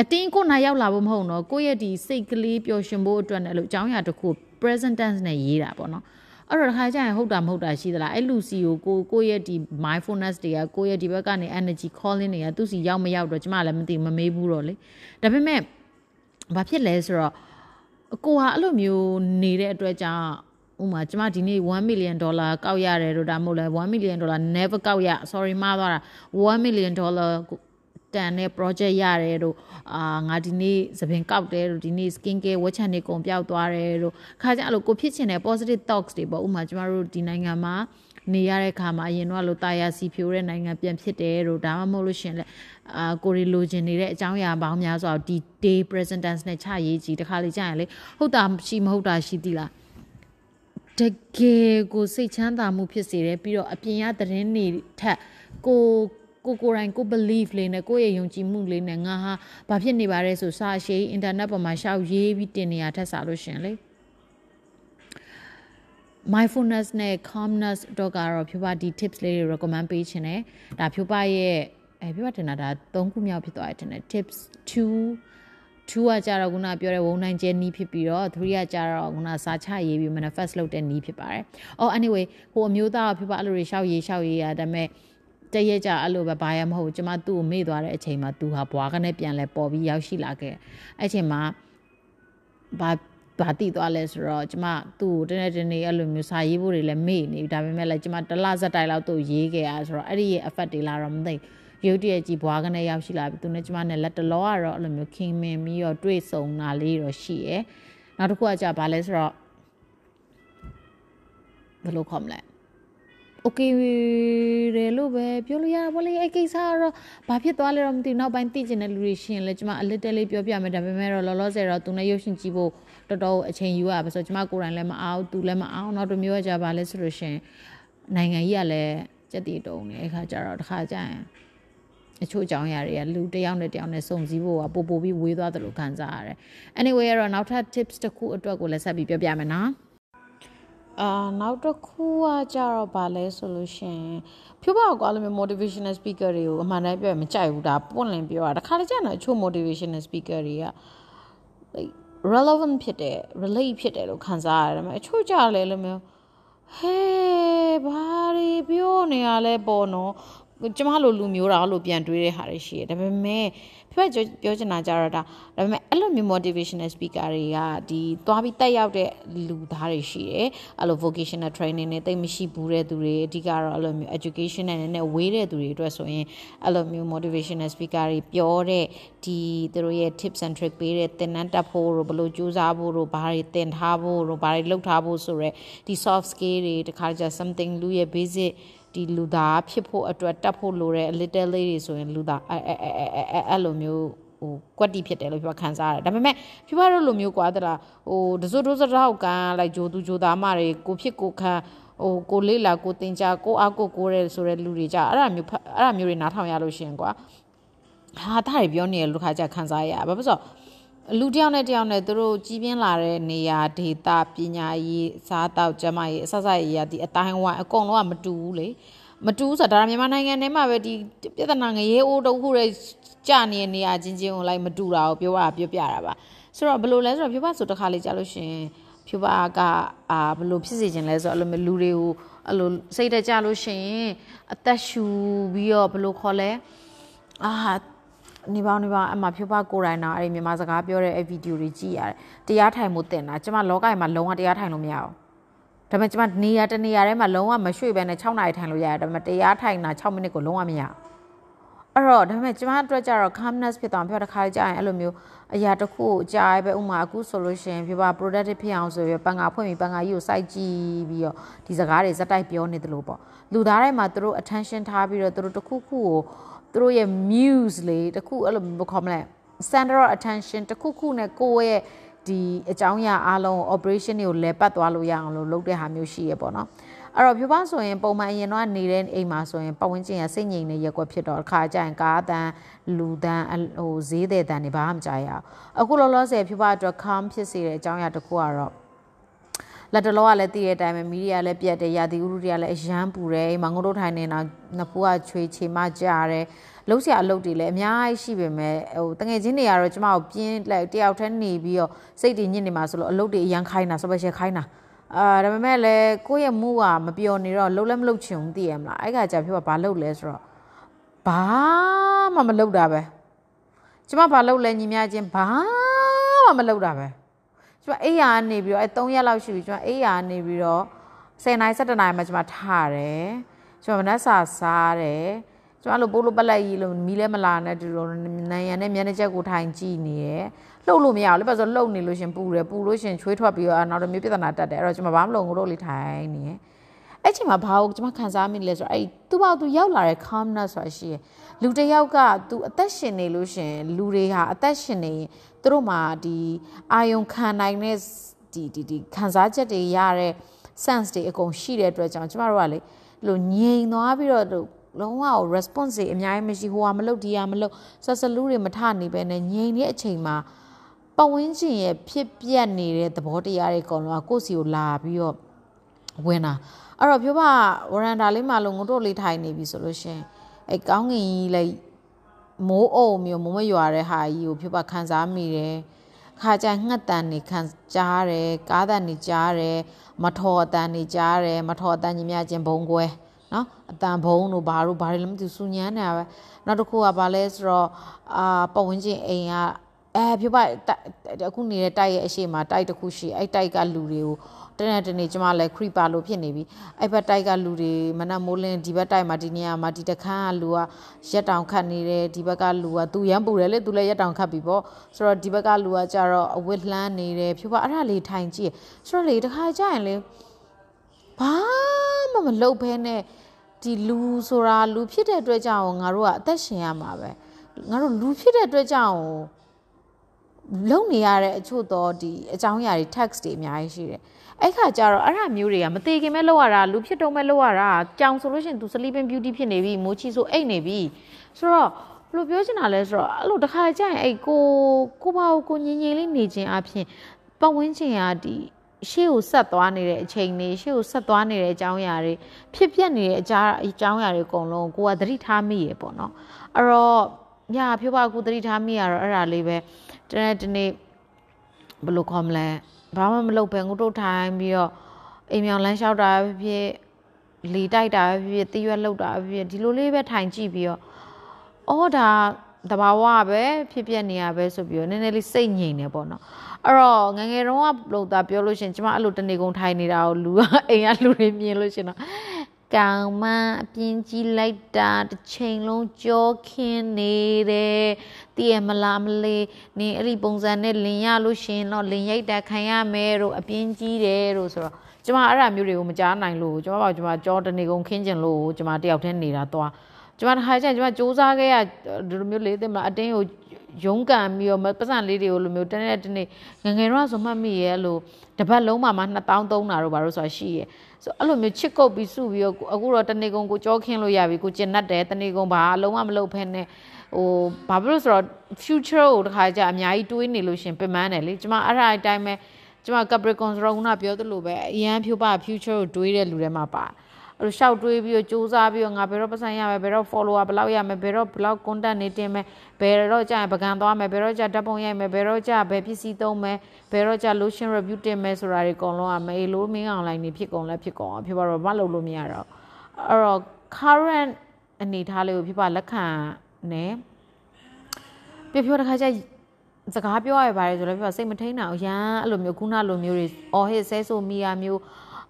[SPEAKER 1] အတင်းကိုနာရောက်လာဖို့မဟုတ်တော့ကိုယ့်ရဲ့ဒီစိတ်ကလေးပျော်ရွှင်ဖို့အတွက်နဲ့လို့အကြောင်းအရာတစ်ခု present tense နဲ့ရေးတာပေါ့နော် အဲ့တော့တစ်ခါကျရင်ဟုတ်တာမဟုတ်တာရှိသလားအဲ့လူစီကိုကိုကိုရဲ့ဒီ mindfulness တွေကကိုရဲ့ဒီဘက်ကနေ energy calling တွေကသူစီရောက်မရောက်တော့ကျမလည်းမသိမမေးဘူးတော့လေဒါပေမဲ့ဘာဖြစ်လဲဆိုတော့ကိုဟာအဲ့လိုမျိုးနေတဲ့အတွက်ကြောင့်ဥမာကျမဒီနေ့1 million dollar ကောက်ရတယ်လို့ဒါမှမဟုတ်လဲ1 million dollar never ကောက်ရ sorry မှားသွားတာ1 million dollar တန်တဲ့ project ရတယ်တို့အာငါဒီနေ့သပင်ကောက်တယ်တို့ဒီနေ့ skin care ဝက်ချန်တွေကုန်ပြောက်သွားတယ်တို့ခါကြအဲ့လိုကိုဖြစ်ချင်တဲ့ positive thoughts တွေပေါ့ဥမာကျမတို့ဒီနိုင်ငံမှာနေရတဲ့ခါမှာအရင်တော့လို့တာယာစီဖြိုးတဲ့နိုင်ငံပြန်ဖြစ်တယ်တို့ဒါမှမဟုတ်လို့ရှင်လဲအာကိုရီလိုချင်နေတဲ့အကြောင်းအရာပေါင်းများစွာဒီ day present tense နဲ့ချရေးကြည့်တခါလေကြာရင်လေဟုတ်တာရှိမဟုတ်တာရှိသီလားတကယ်ကိုစိတ်ချမ်းသာမှုဖြစ်စေတယ်ပြီးတော့အပြင်ရသတင်းတွေထက်ကို ကိုကိုယ်တိုင်ကို belief လေးနဲ့ကိုယ့်ရဲ့ယုံကြည်မှုလေးနဲ့ငါဟာဘာဖြစ်နေပါလဲဆိုစာရှိ internet ပေါ်မှာရှောက်ရေးပြီးတင်နေရထက်စားလို့ရှင်လေ mindfulness နဲ့ calmness တော့ကတော့ဖြူပါဒီ tips လေးတွေ recommend ပေးခြင်းတယ်ဒါဖြူပါရဲ့အဲဖြူပါတင်တာဒါ၃ခုမြောက်ဖြစ်သွားတယ်တင်တယ် tips 2 2ကကြတော့ခုနပြောတဲ့ဝုံနိုင်ကျဲနီးဖြစ်ပြီးတော့3ကကြတော့ခုနစာချရေးပြီး manifest လုပ်တဲ့နီးဖြစ်ပါတယ်။ Oh anyway ဟိုအမျိုးသားဖြစ်ပါအဲ့လိုတွေရှောက်ရေးရှောက်ရေးရဒါပေမဲ့ တရက်ကြအဲ့လိုပဲဘာရမဟုတ်ကျမသူ့ကိုမေ့သွားတဲ့အချိန်မှာသူဟာဘွားကနေပြန်လဲပေါ်ပြီးရောက်ရှိလာခဲ့အဲ့ချိန်မှာဘာဘာတိသွားလဲဆိုတော့ကျမသူ့ကိုတနေ့တနေ့အဲ့လိုမျိုးစာရေးဖို့တွေလည်းမေ့နေဒါပေမဲ့လည်းကျမတလဇက်တိုင်လောက်သူ့ရေးခဲ့ရဆိုတော့အဲ့ဒီရဲ့ effect တွေလာတော့မသိရုပ်တရက်ကြီးဘွားကနေရောက်ရှိလာပြီသူနဲ့ကျမနဲ့လက်တလောကတော့အဲ့လိုမျိုးခင်မင်ပြီးတော့တွေ့ဆုံတာလေးတော့ရှိရယ်နောက်တစ်ခုကကြာဘာလဲဆိုတော့ဘယ်လိုခေါ်မလဲ okay တယ်လို့ပဲပြောလို့ရတာပေါ့လေအဲ့ကိစ္စကတော့ဘာဖြစ်သွားလဲတော့မသိဘူးနောက်ပိုင်းသိကျင်တဲ့လူတွေရှင်လဲကျွန်မအလစ်တဲလေးပြောပြမယ်ဒါပေမဲ့တော့လောလောဆယ်တော့သူနဲ့ရုပ်ရှင်ကြည့်ဖို့တော်တော်အချိန်ယူရပါဆိုတော့ကျွန်မကိုယ်တိုင်လည်းမအောင်သူလည်းမအောင်နောက်တစ်မျိုးကကြပါလဲဆိုလို့ရှင်နိုင်ငံကြီးကလည်းကြက်တီတုံးနေအခါကျတော့တစ်ခါကျရင်အချို့အကြောင်းအရာတွေကလူတစ်ယောက်နဲ့တစ်ယောက်နဲ့စုံစည်းဖို့ကပို့ပို့ပြီးဝေးသွားတယ်လို့ခံစားရတယ်။ Anyway ကတော့နောက်ထပ် tips တစ်ခုအတွက်ကိုလည်းဆက်ပြီးပြောပြမယ်နော်။ အာနောက်တစ်ခုကကြတော့ဗာလဲဆိုလို့ရှင်ဖြိုးပါကွာလို့မျိုး motivational speaker တွေကိုအမှန်တမ်းပြောရင်မကြိုက်ဘူးဒါပွင့်လင်းပြောတာတခါတကြတော့အချို့ motivational speaker တွေက like relevant ဖြစ်တယ် relate ဖြစ်တယ်လို့ခံစားရတယ်။အချို့ကြလဲလို့မျိုးဟဲဘာတွေပြောနေရလဲပေါ့နော်ကျမလိုလူမျိုးတာလို့ပြန်တွေးတဲ့ဟာတွေရှိတယ်ဒါပေမဲ့ ဖက်ပြောချင်တာကြတော့ဒါဒါပေမဲ့အဲ့လိုမျိုး motivational speaker တွေကဒီသွားပြီးတက်ရောက်တဲ့လူသားတွေရှိတယ်အဲ့လို vocational training နဲ့တိတ်မရှိဘူးတဲ့သူတွေအဓိကတော့အဲ့လိုမျိုး education နဲ့နည်းနည်းဝေးတဲ့သူတွေအတွက်ဆိုရင်အဲ့လိုမျိုး motivational speaker တွေပြောတဲ့ဒီသူတို့ရဲ့ tips and trick ပေးတဲ့သင်တန်းတက်ဖို့တို့ဘယ်လိုကြိုးစားဖို့တို့ဘာတွေသင်ထားဖို့တို့ဘာတွေလုပ်ထားဖို့ဆိုရဲဒီ soft skill တွေတခါကျ something လူရဲ့ basic ဒီလူသားဖြစ်ဖို့အတွက်တတ်ဖို့လိုတဲ့ little လေးတွေဆိုရင်လူသားအဲအဲအဲအဲအဲ့လိုမျိုးဟိုကွက်တီဖြစ်တယ်လို့ပြောခံစားရတယ်ဒါပေမဲ့ဖြူပါတို့လိုမျိုးကွာတလားဟိုတစိုးတိုးစတောက်ကန်လိုက်ဂျိုသူဂျိုသားမတွေကိုဖြစ်ကိုခံဟိုကိုလေးလာကိုတင်ကြကိုအားကိုကိုရဲဆိုတဲ့လူတွေကြအဲ့ဒါမျိုးအဲ့ဒါမျိုးတွေနားထောင်ရလို့ရှင်ကွာဟာတားတွေပြောနေရလို့ခါကြခံစားရဘာဖြစ်လို့ လူတယောက်နဲ့တယောက်နဲ့သူတို့ကြီးပြင်းလာတဲ့နေရာဒေတာပညာရေးစားတောက်ကျမရေးအဆဆရေးရဒီအတိုင်းဝိုင်းအကုန်လုံးကမတူဘူးလေမတူဘူးဆိုတာဒါမြန်မာနိုင်ငံထဲမှာပဲဒီပြဿနာငရေအိုးတုံးခုတွေကြာနေတဲ့နေရာချင်းချင်းကိုလိုက်မတူတာကိုပြောတာပြောပြတာပါဆိုတော့ဘယ်လိုလဲဆိုတော့ဖြူပါဆိုတခါလေးကြာလို့ရှင်ဖြူပါကအာဘယ်လိုဖြစ်စေခြင်းလဲဆိုတော့အဲ့လိုမျိုးလူတွေကိုအဲ့လိုစိတ်တကြလို့ရှင်အသက်ရှူပြီးတော့ဘယ်လိုခေါ်လဲအာ နေပေါင်းနေပေါင်းအမှဖြိုးပါကိုရိုင်းနာအဲ့ဒီမြန်မာစကားပြောတဲ့အဲ့ဗီဒီယိုတွေကြည့်ရတယ်တရားထိုင်မှုတင်တာကျမလောကကြီးမှာလုံးဝတရားထိုင်လို့မရဘူးဒါပေမဲ့ကျမနေရာတနေရာထဲမှာလုံးဝမရွှေ့ဘဲနဲ့6နာရီထိုင်လို့ရတယ်ဒါပေမဲ့တရားထိုင်တာ6မိနစ်ကိုလုံးဝမရအဲ့တော့ဒါပေမဲ့ကျမအတွက်ကျတော့ calmness ဖြစ်သွားပြောတခါကြာရင်အဲ့လိုမျိုးအရာတစ်ခုကိုကြားပဲဥမာအခုဆိုလို့ရှိရင်ပြပါ productive ဖြစ်အောင်ဆိုပြီးပန်ငါဖွင့်ပြီးပန်ငါကြီးကိုစိုက်ကြည့်ပြီးတော့ဒီစကားတွေဇက်တိုက်ပြောနေတယ်လို့ပေါ့လူသားတွေမှာသူတို့ attention ထားပြီးတော့သူတို့တစ်ခုခုကို သူတို့ရဲ့ muse လေးတခုအဲ့လိုဘယ်ခေါ်မလဲ center of attention တခုခုနဲ့ကိုယ့်ရဲ့ဒီအကြောင်းအရာအားလုံး operation တွေကိုလဲပတ်သွားလို့ရအောင်လို့လုပ်တဲ့ဟာမျိုးရှိရပေါ့နော်အဲ့တော့ပြပဆိုရင်ပုံမှန်အရင်တော့နေတဲ့အိမ်မှာဆိုရင်ပတ်ဝန်းကျင်ကစိတ်ငြိမ်နေရက်ွက်ဖြစ်တော့အခါကျရင်ကားတန်းလူတန်းဟိုဈေးတဲ့တန်းတွေဘာမှမကြားရအောင်အခုလောလောဆယ်ပြပအတွက် calm ဖြစ်စေတဲ့အကြောင်းအရာတစ်ခုကတော့ လက်တလောကလည်းတည်တဲ့အတိုင်းပဲမီဒီယာလည်းပြတ်တယ်ရာသီဥတုတွေကလည်းအရန်ပူတယ်မငုံတို့ထိုင်နေတာနဖူးကချွေချေမကြတယ်လှုပ်ရှားအလုပ်တွေလည်းအများကြီးရှိပေမဲ့ဟိုတငယ်ချင်းတွေကတော့ကျမကိုပြင်းလိုက်တယောက်တည်းနေပြီးတော့စိတ်တည်ညစ်နေမှာဆိုလို့အလုပ်တွေအရန်ခိုင်းတာစပယ်ရှယ်ခိုင်းတာအာဒါပေမဲ့လည်းကိုယ့်ရဲ့မှုကမပျော်နေတော့လှုပ်လည်းမလှုပ်ချင်ဘူးသိရမလားအဲ့ခါကျပြောဘာလှုပ်လဲဆိုတော့ဘာမှမလှုပ်တာပဲကျမဘာလှုပ်လဲညီမချင်းဘာမှမလှုပ်တာပဲ ကျမအိယာနေပြီးတော့အဲ3ရက်လောက်ရှိပြီကျမအိယာနေပြီးတော့10နိုင်17နိုင်မှကျမထားတယ်ကျမမနက်စာစားတယ်ကျမလိုပိုးလိုပလက်ကြီးလို့မီးလဲမလာနဲ့တူတော့နိုင်ရန်နဲ့မျက်နှာချက်ကိုထိုင်ကြည့်နေတယ်လှုပ်လို့မရဘူးလေဘာလို့လှုပ်နေလို့ရှင်ပူတယ်ပူလို့ရှင်ချွေးထွက်ပြီးတော့နောက်တစ်မျိုးပြဿနာတက်တယ်အဲ့တော့ကျမဘာမှမလုပ်ငို့လို့လေးထိုင်နေတယ် အဲ့ချိန်မှာဘာလို့ကျမခံစားမိလဲဆိုတော့အဲ့သူ့ဘောက်သူရောက်လာတဲ့ calmness ဆိုတာရှိရလူတစ်ယောက်ကသူအသက်ရှင်နေလို့ရှင်လူတွေဟာအသက်ရှင်နေရင်သူတို့မှာဒီအာယုံခံနိုင်တဲ့ဒီဒီဒီခံစားချက်တွေရတဲ့ sense တွေအကုန်ရှိတဲ့အတွက်ကြောင့်ကျမတို့ကလေလို့ငြိမ်သွားပြီးတော့လုံးဝ response တွေအများကြီးမရှိဟိုဟာမလုပ်ဒီဟာမလုပ်ဆက်စလူးတွေမထနေပဲနဲ့ငြိမ်တဲ့အချိန်မှာပဝင်းကျင်ရဲ့ဖြစ်ပြက်နေတဲ့သဘောတရားတွေအကုန်လုံးကကိုယ့်စီကိုလာပြီးတော့ဝင်တာ အဲ့တော့ပြောပါဝရန်ဒါလေးမှလုံးငုတ်တို့လေးထိုင်နေပြီဆိုလို့ရှင်အဲကောင်းငင်ကြီးလိုက်မိုးအုံမျိုးမိုးမရွာတဲ့ဟာကြီးကိုပြောပါခံစားမိတယ်ခါကြငှက်တန်နေခံကြားတယ်ကားတန်နေကြားတယ်မထော်အတန်နေကြားတယ်မထော်အတန်ကြီးများချင်းဘုံကွဲနော်အတန်ဘုံတို့ဘာတို့ဘာတွေလည်းမသိစူညမ်းနေတာပဲနောက်တစ်ခုကဘာလဲဆိုတော့အာပဝင်းချင်းအိမ်ကအဲပြပအခုနေတဲ့တိုက်ရဲ့အရှိမတိုက်တစ်ခုရှိအဲ့တိုက်ကလူတွေကို တနေ့တနေ့ကျမလည်း creeper လို့ဖြစ်နေပြီအဲ့ဘက်တိုက်ကလူတွေမနက်မိုးလင်းဒီဘက်တိုက်မှာဒီနေရာမှာဒီတခန်းကလူကရက်တောင်ခတ်နေတယ်ဒီဘက်ကလူကသူရမ်းပူတယ်လေသူလည်းရက်တောင်ခတ်ပြီပေါ့ဆိုတော့ဒီဘက်ကလူကကြတော့အဝစ်လှမ်းနေတယ်ဖြူပါအဲ့ဒါလေးထိုင်ကြည့်ဆိုတော့လေတခါကြရင်လေဘာမှမလုပ်ဘဲနဲ့ဒီလူဆိုတာလူဖြစ်တဲ့အတွက်ကြောင့်ငါတို့ကအသက်ရှင်ရမှာပဲငါတို့လူဖြစ်တဲ့အတွက်ကြောင့်လုံနေရတဲ့အချို့တော့ဒီအကြောင်းအရာတွေ text တွေအများကြီးရှိတယ် အဲ့ခါကျတော့အဲ့ဒါမျိုးတွေကမသေးခင်ပဲလောက်ရတာလူဖြစ်တုံးပဲလောက်ရတာကြောင်ဆိုလို့ရှိရင် तू sleeping beauty ဖြစ်နေပြီမိုးချီဆိုအိတ်နေပြီဆိုတော့ဘယ်လိုပြောချင်တာလဲဆိုတော့အဲ့လိုတခါကြာရင်အဲ့ကိုကိုဘာကိုငြိမ်ငြိမ်လေးနေခြင်းအပြင်ပတ်ဝန်းကျင်ကဒီရှေ့ကိုဆက်သွားနေတဲ့အချိန်တွေရှေ့ကိုဆက်သွားနေတဲ့အကြောင်းအရာတွေဖြစ်ပျက်နေတဲ့အကြောင်းအကြောင်းအရာတွေအကုန်လုံးကိုကသတိထားမိရေပေါ့နော်အဲ့တော့ညဖြိုးပါကူသတိထားမိရတော့အဲ့ဒါလေးပဲတနေ့တနေ့ဘယ်လိုခေါ်မလဲ ဘာမှမလုပ်ဘဲငုတ်တုတ်ထိုင်ပြီးတော့အိမ်မြောင်လမ်းလျှောက်တာဖြစ်ဖြစ်လေတိုက်တာဖြစ်ဖြစ်တရွက်လောက်တာဖြစ်ဖြစ်ဒီလိုလေးပဲထိုင်ကြည့်ပြီးတော့အော်ဒါတဘာဝပဲဖြစ်ပြနေရပဲဆိုပြီးတော့နည်းနည်းလေးစိတ်ငြိမ်နေပေါ့နော်အဲ့တော့ငငယ်တုန်းကလို့သာပြောလို့ရှင်ကျမအဲ့လိုတနေကုန်ထိုင်နေတာကိုလူကအိမ်ကလူတွေမြင်လို့ရှင်တော့ ကောင်မအပြင်းကြီးလိုက်တာတစ်ချိန်လုံးကြောခင်းနေတယ်တည်ရမလားမလေးနင်အဲ့ဒီပုံစံနဲ့လင်ရလို့ရှင်တော့လင်ရိုက်တာခံရမယ်တို့အပြင်းကြီးတယ်တို့ဆိုတော့ကျမအဲ့ဒါမျိုးတွေကိုမကြားနိုင်လို့ကျမပါကျမကြောတနေကုန်ခင်းကျင်လို့ကျမတယောက်တည်းနေတာသွားကျမတစ်ခါကျရင်ကျမစူးစမ်းခဲ့ရဒီလိုမျိုးလေးတင်မလားအတင်းကိုရုံးကန်ပြီးတော့ပတ်စံလေးတွေကိုလိုမျိုးတနေ့တနေ့ငငယ်တော့ဆိုမှတ်မိရဲ့လို့တပတ်လုံးမှာမှ2000သုံးတာတော့ဘာလို့ဆိုတာရှိရဲ့ ဆိုအဲ့လိုမျိုးချစ်ကုတ်ပြီးစုပြီးတော့အခုတော့တနေ့ကုန်ကိုကြောခင်းလို့ရပြီကိုကျင်တတ်တယ်တနေ့ကုန်ဘာအလုံးဝမလုပ်ဖဲနဲ့ဟိုဘာဖြစ်လို့ဆိုတော့ future ကိုတခါကြအများကြီးတွေးနေလို့ရှင်ပင်ပန်းတယ်လေကျမအဲ့ဒါအတိုင်းပဲကျမ Capricorn ဆိုတော့ခုနပြောသလိုပဲအရန်ဖြူပါ future ကိုတွေးတဲ့လူတွေမှာပါ အဲ့လိုရှောက်တွေးပြီးတော့စူးစမ်းပြီးတော့ငါဘယ်တော့ပတ်စံရမယ်ဘယ်တော့ follower ဘယ်လောက်ရမယ်ဘယ်တော့ဘယ်လောက် content နေတင်မယ်ဘယ်တော့ကြာရင်ပကံသွားမယ်ဘယ်တော့ကြာဓာတ်ပုံရိုက်မယ်ဘယ်တော့ကြာဘယ်ပစ္စည်းသုံးမယ်ဘယ်တော့ကြာ lotion review တင်မယ်ဆိုတာတွေအကုန်လုံးကမေးလို့မင်း online နေဖြစ်ကုန်လဲဖြစ်ကုန်အောင်ဖြစ်ပါတော့မလုပ်လို့မရတော့အဲ့တော့ current အနေထားလေးကိုဖြစ်ပါလက်ခံနေပြပြတခါကျစကားပြောရပါတယ်ဆိုလည်းပြစိတ်မထိန်တာအရန်အဲ့လိုမျိုးခုနလိုမျိုးတွေအော်ဟစ်ဆဲဆိုမီယာမျိုး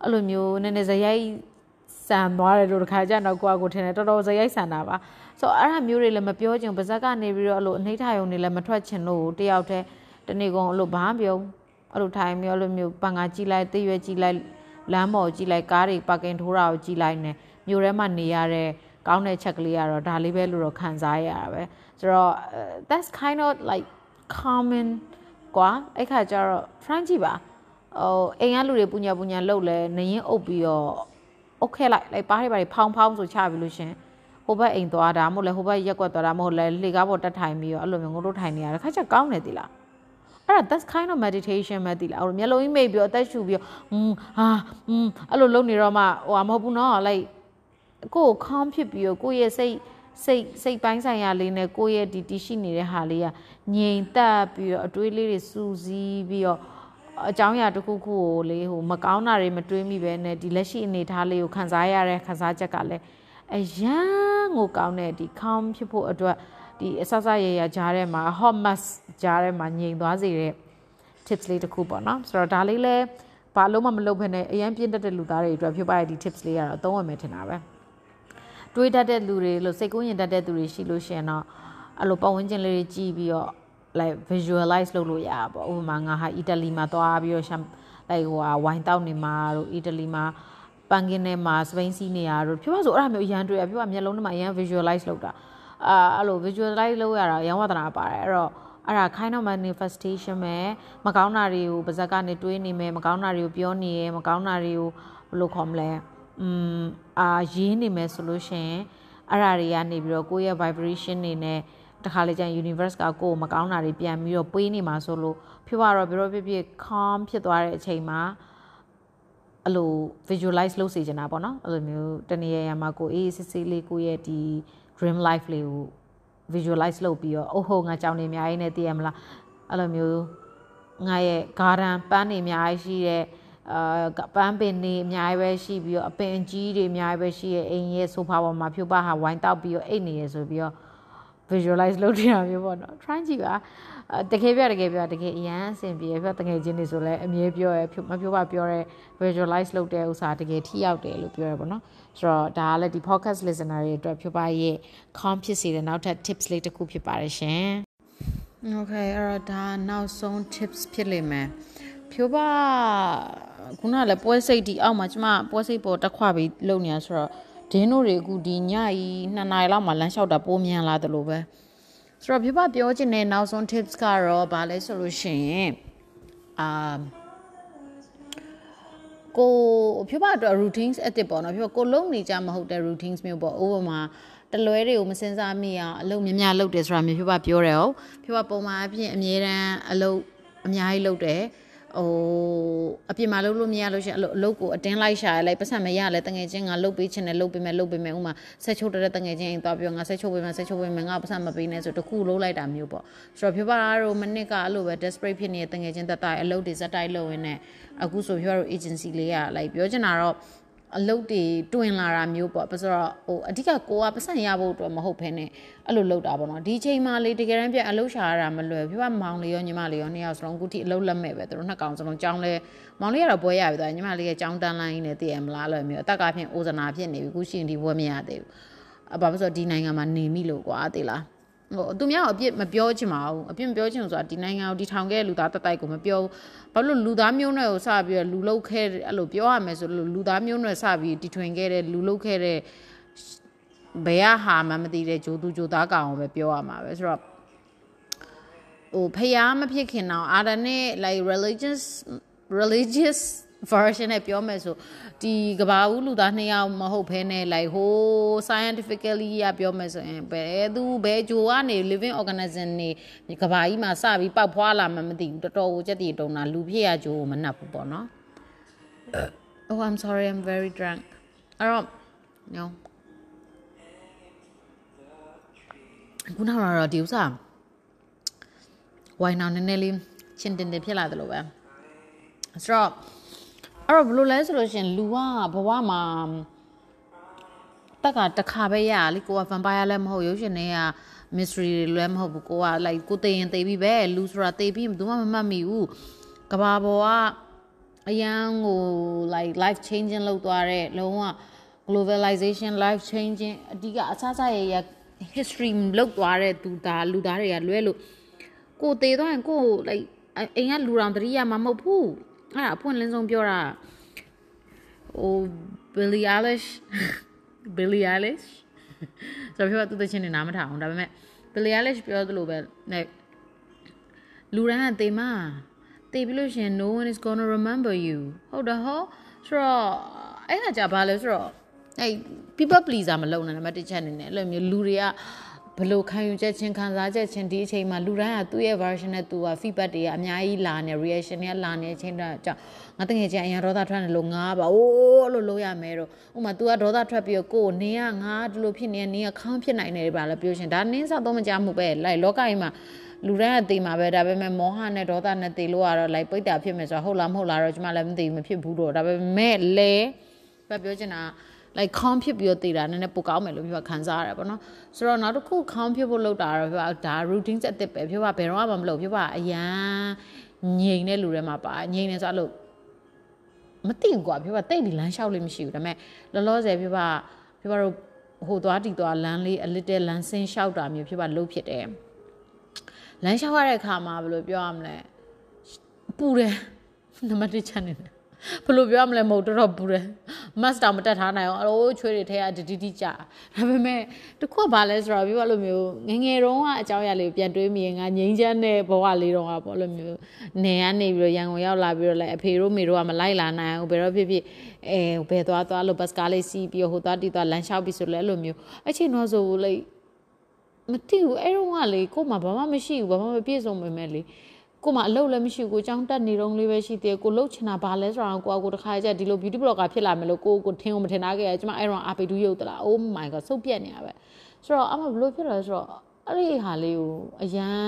[SPEAKER 1] အဲ့လိုမျိုးနည်းနည်းဇယိုက် ဆန်သွားတယ်လို့တခါကျတော့ကိုကကိုထင်တယ်တော်တော်ဇယိုက်ဆန်တာပါဆိုတော့အဲ့ဒါမျိုးတွေလည်းမပြောချင်ပါဇက်ကနေပြီးတော့အဲ့လိုအနှိမ့်ထယုံတွေလည်းမထွက်ချင်လို့တယောက်တည်းတနေ့ကုန်အဲ့လိုဘာမှပြောအဲ့လိုထိုင်ပြီးအဲ့လိုမျိုးပန်ငါကြည့်လိုက်တရွက်ကြည့်လိုက်လမ်းပေါ်ကြည့်လိုက်ကားတွေပါကင်ထိုးတာကိုကြည့်လိုက်နေမြို့ထဲမှာနေရတဲ့ကောင်းတဲ့ချက်ကလေးကတော့ဒါလေးပဲလို့တော့ခံစားရတာပဲဆိုတော့ that's kind of like common กว่าအဲ့ခါကျတော့ friend ကြည့်ပါဟိုအိမ်ကလူတွေပူညာပူညာလှုပ်လဲနရင်အုပ်ပြီးတော့ အုတ်ခဲလိုက်လိုက်ပါးတွေပါးတွေဖောင်းဖောင်းဆိုချပြီလို့ရှင်ဟိုဘက်အိမ်သွားတာမဟုတ်လဲဟိုဘက်ရက်ကွက်သွားတာမဟုတ်လဲလေကားပေါ်တက်ထိုင်ပြီးတော့အဲ့လိုမျိုးငိုလို့ထိုင်နေရတာခါချက်ကောင်းတယ်သီလားအဲ့ဒါ that's kind of meditation ပဲတိလားအဲ့လိုမျက်လုံးကြီးမိတ်ပြီးတော့အသက်ရှူပြီးတော့ဟွန်းဟာဟွန်းအဲ့လိုလုပ်နေတော့မှဟိုမဟုတ်ဘူးနော် like ကိုယ် calm ဖြစ်ပြီးတော့ကိုယ့်ရဲ့စိတ်စိတ်စိတ်ပိုင်းဆိုင်ရာလေးနဲ့ကိုယ့်ရဲ့ဒီတရှိနေတဲ့ဟာလေးကငြိမ်သက်ပြီးတော့အတွေးလေးတွေစူးစီးပြီးတော့ အကြောင်းအရာတစ်ခုခုကိုလေဟိုမကောင်းတာတွေမတွေးမိပဲနဲ့ဒီလက်ရှိအနေအထားလေးကိုခံစားရတဲ့ခံစားချက်ကလည်းအရန်ကိုကောင်းတဲ့ဒီ calm ဖြစ်ဖို့အတွက်ဒီအဆဆရရကြားထဲမှာ hot mass ကြားထဲမှာငြိမ်သွားစေတဲ့ tips လေးတစ်ခုပေါ့နော်ဆိုတော့ဒါလေးလည်းဘာလို့မှမလုပ်ဖ ೇನೆ အရန်ပြင်းတတ်တဲ့လူသားတွေအတွက်ဖြစ်ပါရဲ့ဒီ tips လေးကတော့အသုံးဝင်မယ်ထင်တာပဲတွေးတတ်တဲ့လူတွေလို့စိတ်ကူးရင်တတ်တဲ့သူတွေရှိလို့ရှိရင်တော့အဲ့လိုပတ်ဝန်းကျင်လေးတွေကြည့်ပြီးတော့ like visualize လုပ်လို့ရတာပေါ့ဥပမာငါဟာအီတလီမှာသွားပြီးတော့ like ဟိုဟာဝိုင်တောက်နေမှာတို့အီတလီမှာပန်ကင်းထဲမှာစပိန်စီးနေရတို့ပြောဆိုအဲ့ဒါမျိုးအရန်တွေ့ရပြောမျက်လုံးထဲမှာအရန် visualize လုပ်တာအာအဲ့လို visualize လုပ်ရတာရန်ဝဒနာပါတယ်အဲ့တော့အဲ့ဒါ kind of manifestation ပဲမကောင်းတာတွေကိုပါဇက်ကနေတွေးနေမယ်မကောင်းတာတွေကိုပြောနေရယ်မကောင်းတာတွေကိုဘယ်လိုခေါ်မလဲอืมအာရေးနေမယ်ဆိုလို့ရှိရင်အဲ့ဒါတွေကနေပြီးတော့ကိုယ့်ရဲ့ vibration တွေနဲ့ တခါလေကျရင် universe ကကိုယ်ကိုမကောင်းတာတွေပြန်ပြီးတော့ပွေးနေမှာဆိုလို့ဖြစ်ပါတော့ဘယ်တော့ဖြစ်ဖြစ် calm ဖြစ်သွားတဲ့အချိန်မှာအဲ့လို visualize လုပ်စေချင်တာပေါ့နော်အဲ့လိုမျိုးတနေ့ရရမှာကိုအေးစစ်စစ်လေးကိုရဲ့ဒီ dream life လေးကို visualize လုပ်ပြီးတော့အိုးဟိုငါကြောင်နေအများကြီးနဲ့တည်ရမလားအဲ့လိုမျိုးငါရဲ့ garden ပန်းနေအများကြီးရှိတဲ့အာပန်းပင်နေအများကြီးပဲရှိပြီးတော့အပင်ကြီးတွေအများကြီးပဲရှိရဲ့အိမ်ရဲ့ဆိုဖာပေါ်မှာဖြိုးပါဟာဝိုင်းတောက်ပြီးတော့အိတ်နေရဆိုပြီးတော့ visualize လုပ်နေတာမျိုးပေါ့နော် try ကြည့်ပါတကယ်ပြတကယ်ပြတကယ်အရန်အဆင်ပြေပြတကယ်ချင်းနေဆိုလဲအမြဲပြောရမပြောပါပြောရဲ visualize လုပ်တဲ့ဥစ္စာတကယ်ထိရောက်တယ်လို့ပြောရပါတော့ဆိုတော့ဒါကလည်းဒီ podcast listener တွေအတွက်ဖြိုးပါရဲ့ com ဖြစ်စေတဲ့နောက်ထပ် tips လေးတစ်ခုဖြစ်ပါတယ်ရှင် Okay အဲ့တော့ဒါနောက်ဆုံး tips ဖြစ်လိမ့်မယ်ဖြိုးပါခုနကလည်းပွဲစိတ်ဒီအောက်မှာကျမပွဲစိတ်ပေါ်တက်ခွပြီးလုံနေရဆိုတော့ ဒင်းတို့တွေအခုဒီညကြီး2နာရီလောက်မှလမ်းလျှောက်တာပိုးမြန်လာတယ်လို့ပဲဆိုတော့ဖြိုးပါပြောချင်တဲ့နောက်ဆုံး tips ကတော့ဗာလဲဆိုလို့ရှိရင်အာကိုဖြိုးပါတော့ routines အစ်စ်ပေါ့နော်ဖြိုးပါကိုလုံးနေကြမဟုတ်တဲ့ routines မျိုးပေါ့ over မှာတလွဲတွေကိုမစင်စားမိအောင်အလုပ်များများလုပ်တယ်ဆိုတာမျိုးဖြိုးပါပြောတယ်ဟုတ်ဖြိုးပါပုံမှန်အဖြစ်အမြဲတမ်းအလုပ်အများကြီးလုပ်တယ် ဟိုအပြင်မှာလုပ်လို့မရလို့ရှိရင်အလုပ်ကိုအတင်းလိုက်ရှာလိုက်ပတ်စံမရလဲတငယ်ချင်းကလုပ်ပေးချင်တယ်လုပ်ပေးမယ်လုပ်ပေးမယ်ဥမာဆက်ချုပ်တဲ့တငယ်ချင်းအိမ်သွားပြောငါဆက်ချုပ်ပေးမယ်ဆက်ချုပ်ပေးမယ်ငါပတ်စံမပေးနဲ့ဆိုတခုလုံးလိုက်တာမျိုးပေါ့ဆိုတော့ဖြိုးပါတို့မနစ်ကအဲ့လိုပဲ desperate ဖြစ်နေတဲ့တငယ်ချင်းတက်တိုင်အလုပ်တွေဇက်တိုက်လုပ်ရင်းနဲ့အခုဆိုဖြိုးပါတို့ agency လေးကလိုက်ပြောချင်တာတော့ အလုတ်တွေတွင်လာတာမျိုးပေါ့ဆိုတော့ဟိုအဓိကကိုကပတ်စံရဖို့အတွက်မဟုတ်ဘဲနဲ့အဲ့လိုလုပ်တာပေါ့နော်ဒီချိန်မှလေတကယ်တမ်းပြအလုတ်ရှာရတာမလွယ်ပြပမောင်လေးရောညီမလေးရောနှစ်ယောက်စလုံးအခုထိအလုတ်လက်မဲ့ပဲသူတို့နှစ်ကောင်စလုံးကြောင်းလဲမောင်လေးကတော့ပွဲရပြီသွားညီမလေးရဲ့ကြောင်းတန်းလိုင်းနဲ့တည်ရမလားလို့မျိုးအသက်ကဖြင့်အိုဇနာဖြစ်နေပြီအခုရှိရင်ဒီပွဲမရသေးဘူးအဘာလို့ဆိုတော့ဒီနိုင်ငံမှာနေမိလို့ကွာသိလား ဟိုသူများအပြစ်မပြောချင်ပါဘူးအပြစ်မပြောချင်ဆိုတာဒီနိုင်ငံကိုဒီထောင်ခဲ့လူသားတတိုက်ကိုမပြောဘူးဘာလို့လူသားမျိုးနွယ်ကိုစပြီးလူလုတ်ခဲ့အဲ့လိုပြောရမယ်ဆိုလို့လူသားမျိုးနွယ်စပြီးတီထွင်ခဲ့တဲ့လူလုတ်ခဲ့တဲ့ဘယ်ကဟာမှမသိတဲ့ဂျိုးသူဂျိုးသားကောင်ကိုပဲပြောရမှာပဲဆိုတော့ဟိုဖျားမဖြစ်ခင်တော့အာရနဲ့ like religious religious version နဲ့ပြောမယ်ဆို ဒီကဘာဦးလူသားနှစ်ယောက်မဟုတ်ဘဲနဲ့ like ဟို scientifically ရပြောမယ်ဆိုရင်ဘယ်သူဘယ်ဂျိုကနေ living organism နေကဘာကြီးမှာစပြီးပေါက်ဖွာလာမှမသိဘူးတော်တော်ကိုကြက်တီတုံတာလူဖြစ်ရဂျိုးကိုမနှက်ဘူးပေါ့နော် Oh I'm sorry I'm very drunk အဲ့တော့ no ခုနကတော့ဒီဥစားဝိုင်းအောင်နည်းနည်းလေးချင်းတင်တင်ဖြစ်လာတယ်လို့ပဲဆိုတော့ အဲ့တော့ဘယ်လိုလဲဆိုလို့ရှင်လူကဘဝမှာတက်ကတခါပဲရလीကိုက vampire လည်းမဟုတ်ရုပ်ရှင်တွေက mystery တွေလည်းမဟုတ်ဘူးကိုက like ကိုသိရင်သိပြီပဲလူဆိုတာသိပြီဘူးမှမမှတ်မိဘူးကဘာပေါ်ကအရန်ကို like life changing လောက်သွားတဲ့လုံးဝ globalization life changing အဓိကအစစရရ history လောက်သွားတဲ့သူသားလူသားတွေကလွဲလို့ကိုသေးသွားရင်ကို like အိမ်ကလူတော်တတိယမှာမဟုတ်ဘူး အဲ့ဒါအဖွင့်လင်းဆုံးပြောတာဟို Billy Eilish Billy Eilish ဆိုတော့ပြောသူတချင်းနေနားမထောင်ဒါပေမဲ့ Billy Eilish ပြောသလိုပဲနဲ့လူတိုင်းကတေမတေပြီးလို့ရှင် no one is going to remember you ဟုတ်တယ်ဟောဆိုတော့အဲ့ဒါကြဘာလဲဆိုတော့အဲ့ people pleaser မလုပ်နဲ့နံပါတ်1ချက်အနေနဲ့အဲ့လိုမျိုးလူတွေက ဘလို့ခံယူချက်ချင်းခံစားချက်ချင်းဒီအချိန်မှာလူတိုင်းကသူ့ရဲ့ version နဲ့သူက feedback တွေကအများကြီးလာနေ reaction တွေကလာနေချင်းတော့ကြောင့်ငါတကယ်ချင်းအရင်ဒေါသထွက်နေလို့ငါပါအိုးလို့လို့ရမယ်တော့ဥမာ तू ကဒေါသထွက်ပြီးကိုနင်းကငါဒီလိုဖြစ်နေနင်းကခေါင်းဖြစ်နိုင်တယ်ပါလားပြောရှင်ဒါနင်းစောက်တော့မကြမှုပဲလိုက်လောကကြီးမှာလူတိုင်းကသိမှာပဲဒါပေမဲ့မောဟနဲ့ဒေါသနဲ့သိလို့ကတော့လိုက်ပိတ်တာဖြစ်မယ်ဆိုတော့ဟုတ်လားမဟုတ်လားတော့ကျွန်မလည်းမသိဘူးမဖြစ်ဘူးတော့ဒါပေမဲ့လေပဲပြောချင်တာ like calm ဖြစ်ပြီးတော့တည်တာနည်းနည်းပိုကောင်းမယ်လို့ပြောခံစားရတယ်ပေါ့နော်ဆိုတော့နောက်တစ်ခု calm ဖြစ်ဖို့လုပ်တာတော့ပြောဒါ routine အစ်စ်ပဲပြောပါဘယ်တော့မှမလုပ်ပြောပါအရန်ငြိမ်တဲ့လူတွေမှာပါငြိမ်နေဆိုအဲ့လိုမသိဘူးကွာပြောပါတိတ်ပြီးလမ်းလျှောက်လို့မရှိဘူးဒါပေမဲ့လောလောဆယ်ပြောပါပြောပါတော့ဟိုသွားတီသွားလမ်းလေးအလစ်တဲ့လမ်းဆင်းလျှောက်တာမျိုးပြောပါလုပ်ဖြစ်တယ်လမ်းလျှောက်ရတဲ့အခါမှာဘယ်လိုပြောရမလဲပူတယ်နံပါတ်1ချက်နေတယ် ဘယ်လိုပြောရမလဲမဟုတ်တော့ဘူးတယ်မတ်တောင်မတက်ထားနိုင်အောင်အလိုချွေးတွေထဲကတတိတိကြဒါပေမဲ့တခုကဘာလဲဆိုတော့ပြောရလို့မျိုးငငယ်တုန်းကအကြောင်းအရာလေးပြန်တွေးမိရင်ငါငိမ့်ချမ်းတဲ့ဘဝလေးတုန်းကပေါ့လို့မျိုးနေကနေပြီးတော့ရန်ကုန်ရောက်လာပြီးတော့လည်းအဖေတို့မေတို့ကမလိုက်လာနိုင်ဘူးဘယ်တော့ဖြစ်ဖြစ်အဲဘယ်သွားသွားလို့ဘတ်စကားလေးစီးပြီးဟိုသွားတီသွားလမ်းလျှောက်ပြီးဆိုလဲအဲ့လိုမျိုးအချိန်တော့ဆိုလိုက်မသိဘူးအဲ့တော့ကလေကို့မှာဘာမှမရှိဘူးဘာမှမပြည့်စုံပေမဲ့လေ ကိုမအလုပ်လည်းမရှိဘူးကိုကြောင်းတက်နေတော့လေးပဲရှိသေးတယ်ကိုလှုပ်ချင်တာဘာလဲဆိုတော့ကိုကကိုတခါကျဒီလို beauty blogger ဖြစ်လာမယ်လို့ကိုကိုထင်အောင်မထင်သားခဲ့ရကျမအဲ့တော့အာပေတူရုပ်တလား oh my god စုပ်ပြက်နေရပဲဆိုတော့အမဘလို့ဖြစ်လဲဆိုတော့အဲ့ဒီဟာလေးကိုအရန်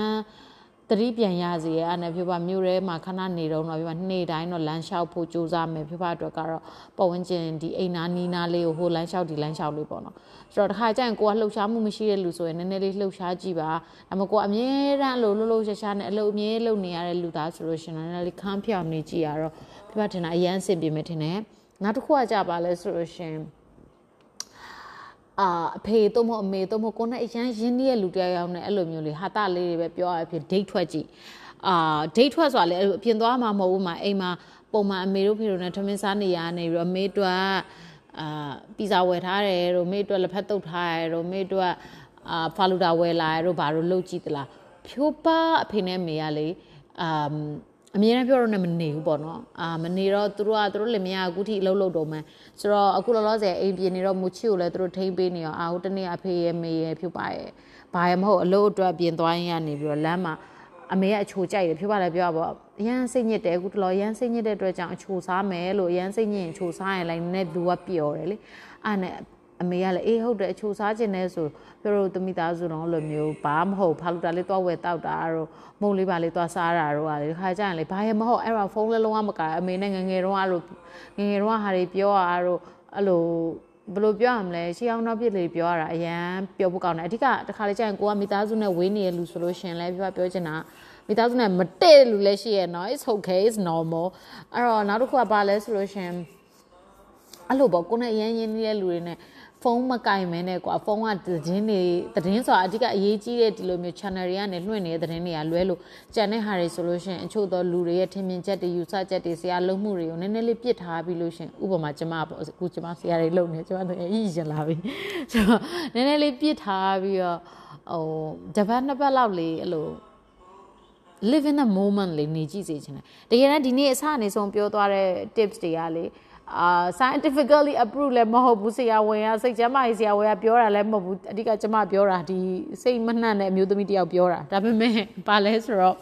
[SPEAKER 1] တတိပြန်ရစီရဲ့အဲ့နဲ့ဖြိုးပါမြို့ထဲမှာခဏနေတော့တော့ဖြိုးပါနေ့တိုင်းတော့လမ်းလျှောက်ဖို့ကြိုးစားမယ်ဖြိုးပါအတွက်ကတော့ပတ်ဝန်းကျင်ဒီအိမ်နာနီးနားလေးကိုဟိုလမ်းလျှောက်ဒီလမ်းလျှောက်လေးပေါ့နော်ဆိုတော့တခါကျရင်ကိုကလှုပ်ရှားမှုမရှိတဲ့လူဆိုရင်နည်းနည်းလေးလှုပ်ရှားကြည့်ပါဒါမှကိုကအမြဲတမ်းအလိုလှုပ်လှုပ်ရှားရှားနဲ့အလုပ်အမြဲလုပ်နေရတဲ့လူသားဆိုလို့ရှင်တော့နည်းနည်းလေးခန်းဖြောင်နေကြည့်ရတော့ဖြိုးပါထင်တာအရန်အဆင်ပြေမယ်ထင်တယ်နောက်တစ်ခုကကြပါလဲဆိုလို့ရှင် အအာအဖေတို့မဟုတ်အမေတို့မဟုတ်ကိုနဲ့အရန်ရင်းနှီးရဲ့လူတယောက်ယောက်နဲ့အဲ့လိုမျိုးလေးဟာတာလေးတွေပဲပြောရဖြစ်ဒိတ်ထွက်ကြည့်အာဒိတ်ထွက်ဆိုတာလေအပြင်သွားမှာမဟုတ်ဘူးမှာအိမ်မှာပုံမှန်အမေတို့ဖေတို့နဲ့ထမင်းစားနေရနေပြီးတော့အမေတို့အာပီဇာဝယ်ထားတယ်တို့မေတို့လက်ဖက်တုပ်ထားတယ်တို့မေတို့အာဖာလူတာဝယ်လာတယ်တို့ဘာလို့လုပ်ကြည့်သလားဖြိုးပါအဖေနဲ့မေကလေအာ အမြဲတမ်းပြောတော့လည်းမနေဘူးပေါ့နော်အာမနေတော့သူတို့ကသူတို့လည်းမရအခုထိအလုပ်လုပ်တော့မှဆိုတော့အခုလောလောဆယ်အိမ်ပြင်နေတော့မူချီကိုလည်းသူတို့ထိမ့်ပေးနေရောအာဟိုတနေ့အဖေရဲ့မေရဲ့ဖြူပါရဲ့ဘာရမဟုတ်အလုပ်အတွက်ပြင်သွားရင်ကနေပြီးတော့လမ်းမှာအမေကအချိုကြိုက်တယ်ဖြူပါလည်းပြောပါအရန်စိတ်ညစ်တယ်အခုတလောရန်စိတ်ညစ်တဲ့အတွက်ကြောင့်အချိုစားမယ်လို့ရန်စိတ်ညစ်ရင်အချိုစားရင်လည်းနည်းနည်းလူကပျော်တယ်လေအဲ့နဲ့ အမေကလည်းအေးဟုတ်တယ်အချိုစားခြင်းနဲ့ဆိုပြောလို့တမိသားစုတော့လိုမျိုးဘာမဟုတ်ဖာလူတာလေးသွားဝယ်တောက်တာတော့မုံလေးပါလေးသွားစားတာတော့လေခါကြရင်လေဘာရမဟုတ်အဲ့တော့ဖုန်းလည်းလုံးဝမကအမေနဲ့ငငယ်တော့အဲ့လိုငငယ်တော့ဟာတွေပြောရတော့အဲ့လိုဘယ်လိုပြောရမလဲရှေးအောင်နောက်ပြစ်လေးပြောရတာအရန်ပြောဖို့ကောင်းတယ်အဓိကတခါလေကျရင်ကိုကမိသားစုနဲ့ဝေးနေတဲ့လူဆိုလို့ရှင်လဲပြောပြောချင်တာမိသားစုနဲ့မတည့်လူလည်းရှိရဲ့နော် it's okay it's normal အဲ့တော့နောက်တစ်ခုကဘာလဲဆိုလို့ရှင်အဲ့လိုပေါ့ကိုနဲ့အရင်ရင်းနေတဲ့လူတွေနဲ့ ဖုန်းမကင်မဲနဲ့ကွာဖုန်းကသတင်းတွေသတင်းဆိုတာအဓိကအရေးကြီးတဲ့ဒီလိုမျိုး channel တွေကနေလွှင့်နေတဲ့သတင်းတွေကလွဲလို့ကြံတဲ့ဟာတွေဆိုလို့ရှိရင်အချို့သောလူတွေရဲ့ထင်မြင်ချက်တွေယူဆချက်တွေဆရာလုံးမှုတွေကိုနည်းနည်းလေးပြစ်ထားပြီးလို့ရှိရင်ဥပမာကျမပေါ့အခုကျမဆရာတွေလုပ်နေကျမတို့အကြီးရင်လာပြီဆိုတော့နည်းနည်းလေးပြစ်ထားပြီးတော့ဟိုတပတ်နှစ်ပတ်လောက်လေးအဲ့လို live in the moment လေးနေကြည့်စေချင်တယ်တကယ်တမ်းဒီနေ့အစအနေဆုံးပြောသွားတဲ့ tips တွေကလေ အာ scientifically approved လည်းမဟုတ်ဘူးဆရာဝန်ကစိတ်ကျမ်းမာရေးဆရာဝန်ကပြောတာလည်းမဟုတ်ဘူးအဓိကကျွန်မပြောတာဒီစိတ်မနှံ့တဲ့အမျိုးသမီးတယောက်ပြောတာဒါပေမဲ့ဘာလဲဆိုတော့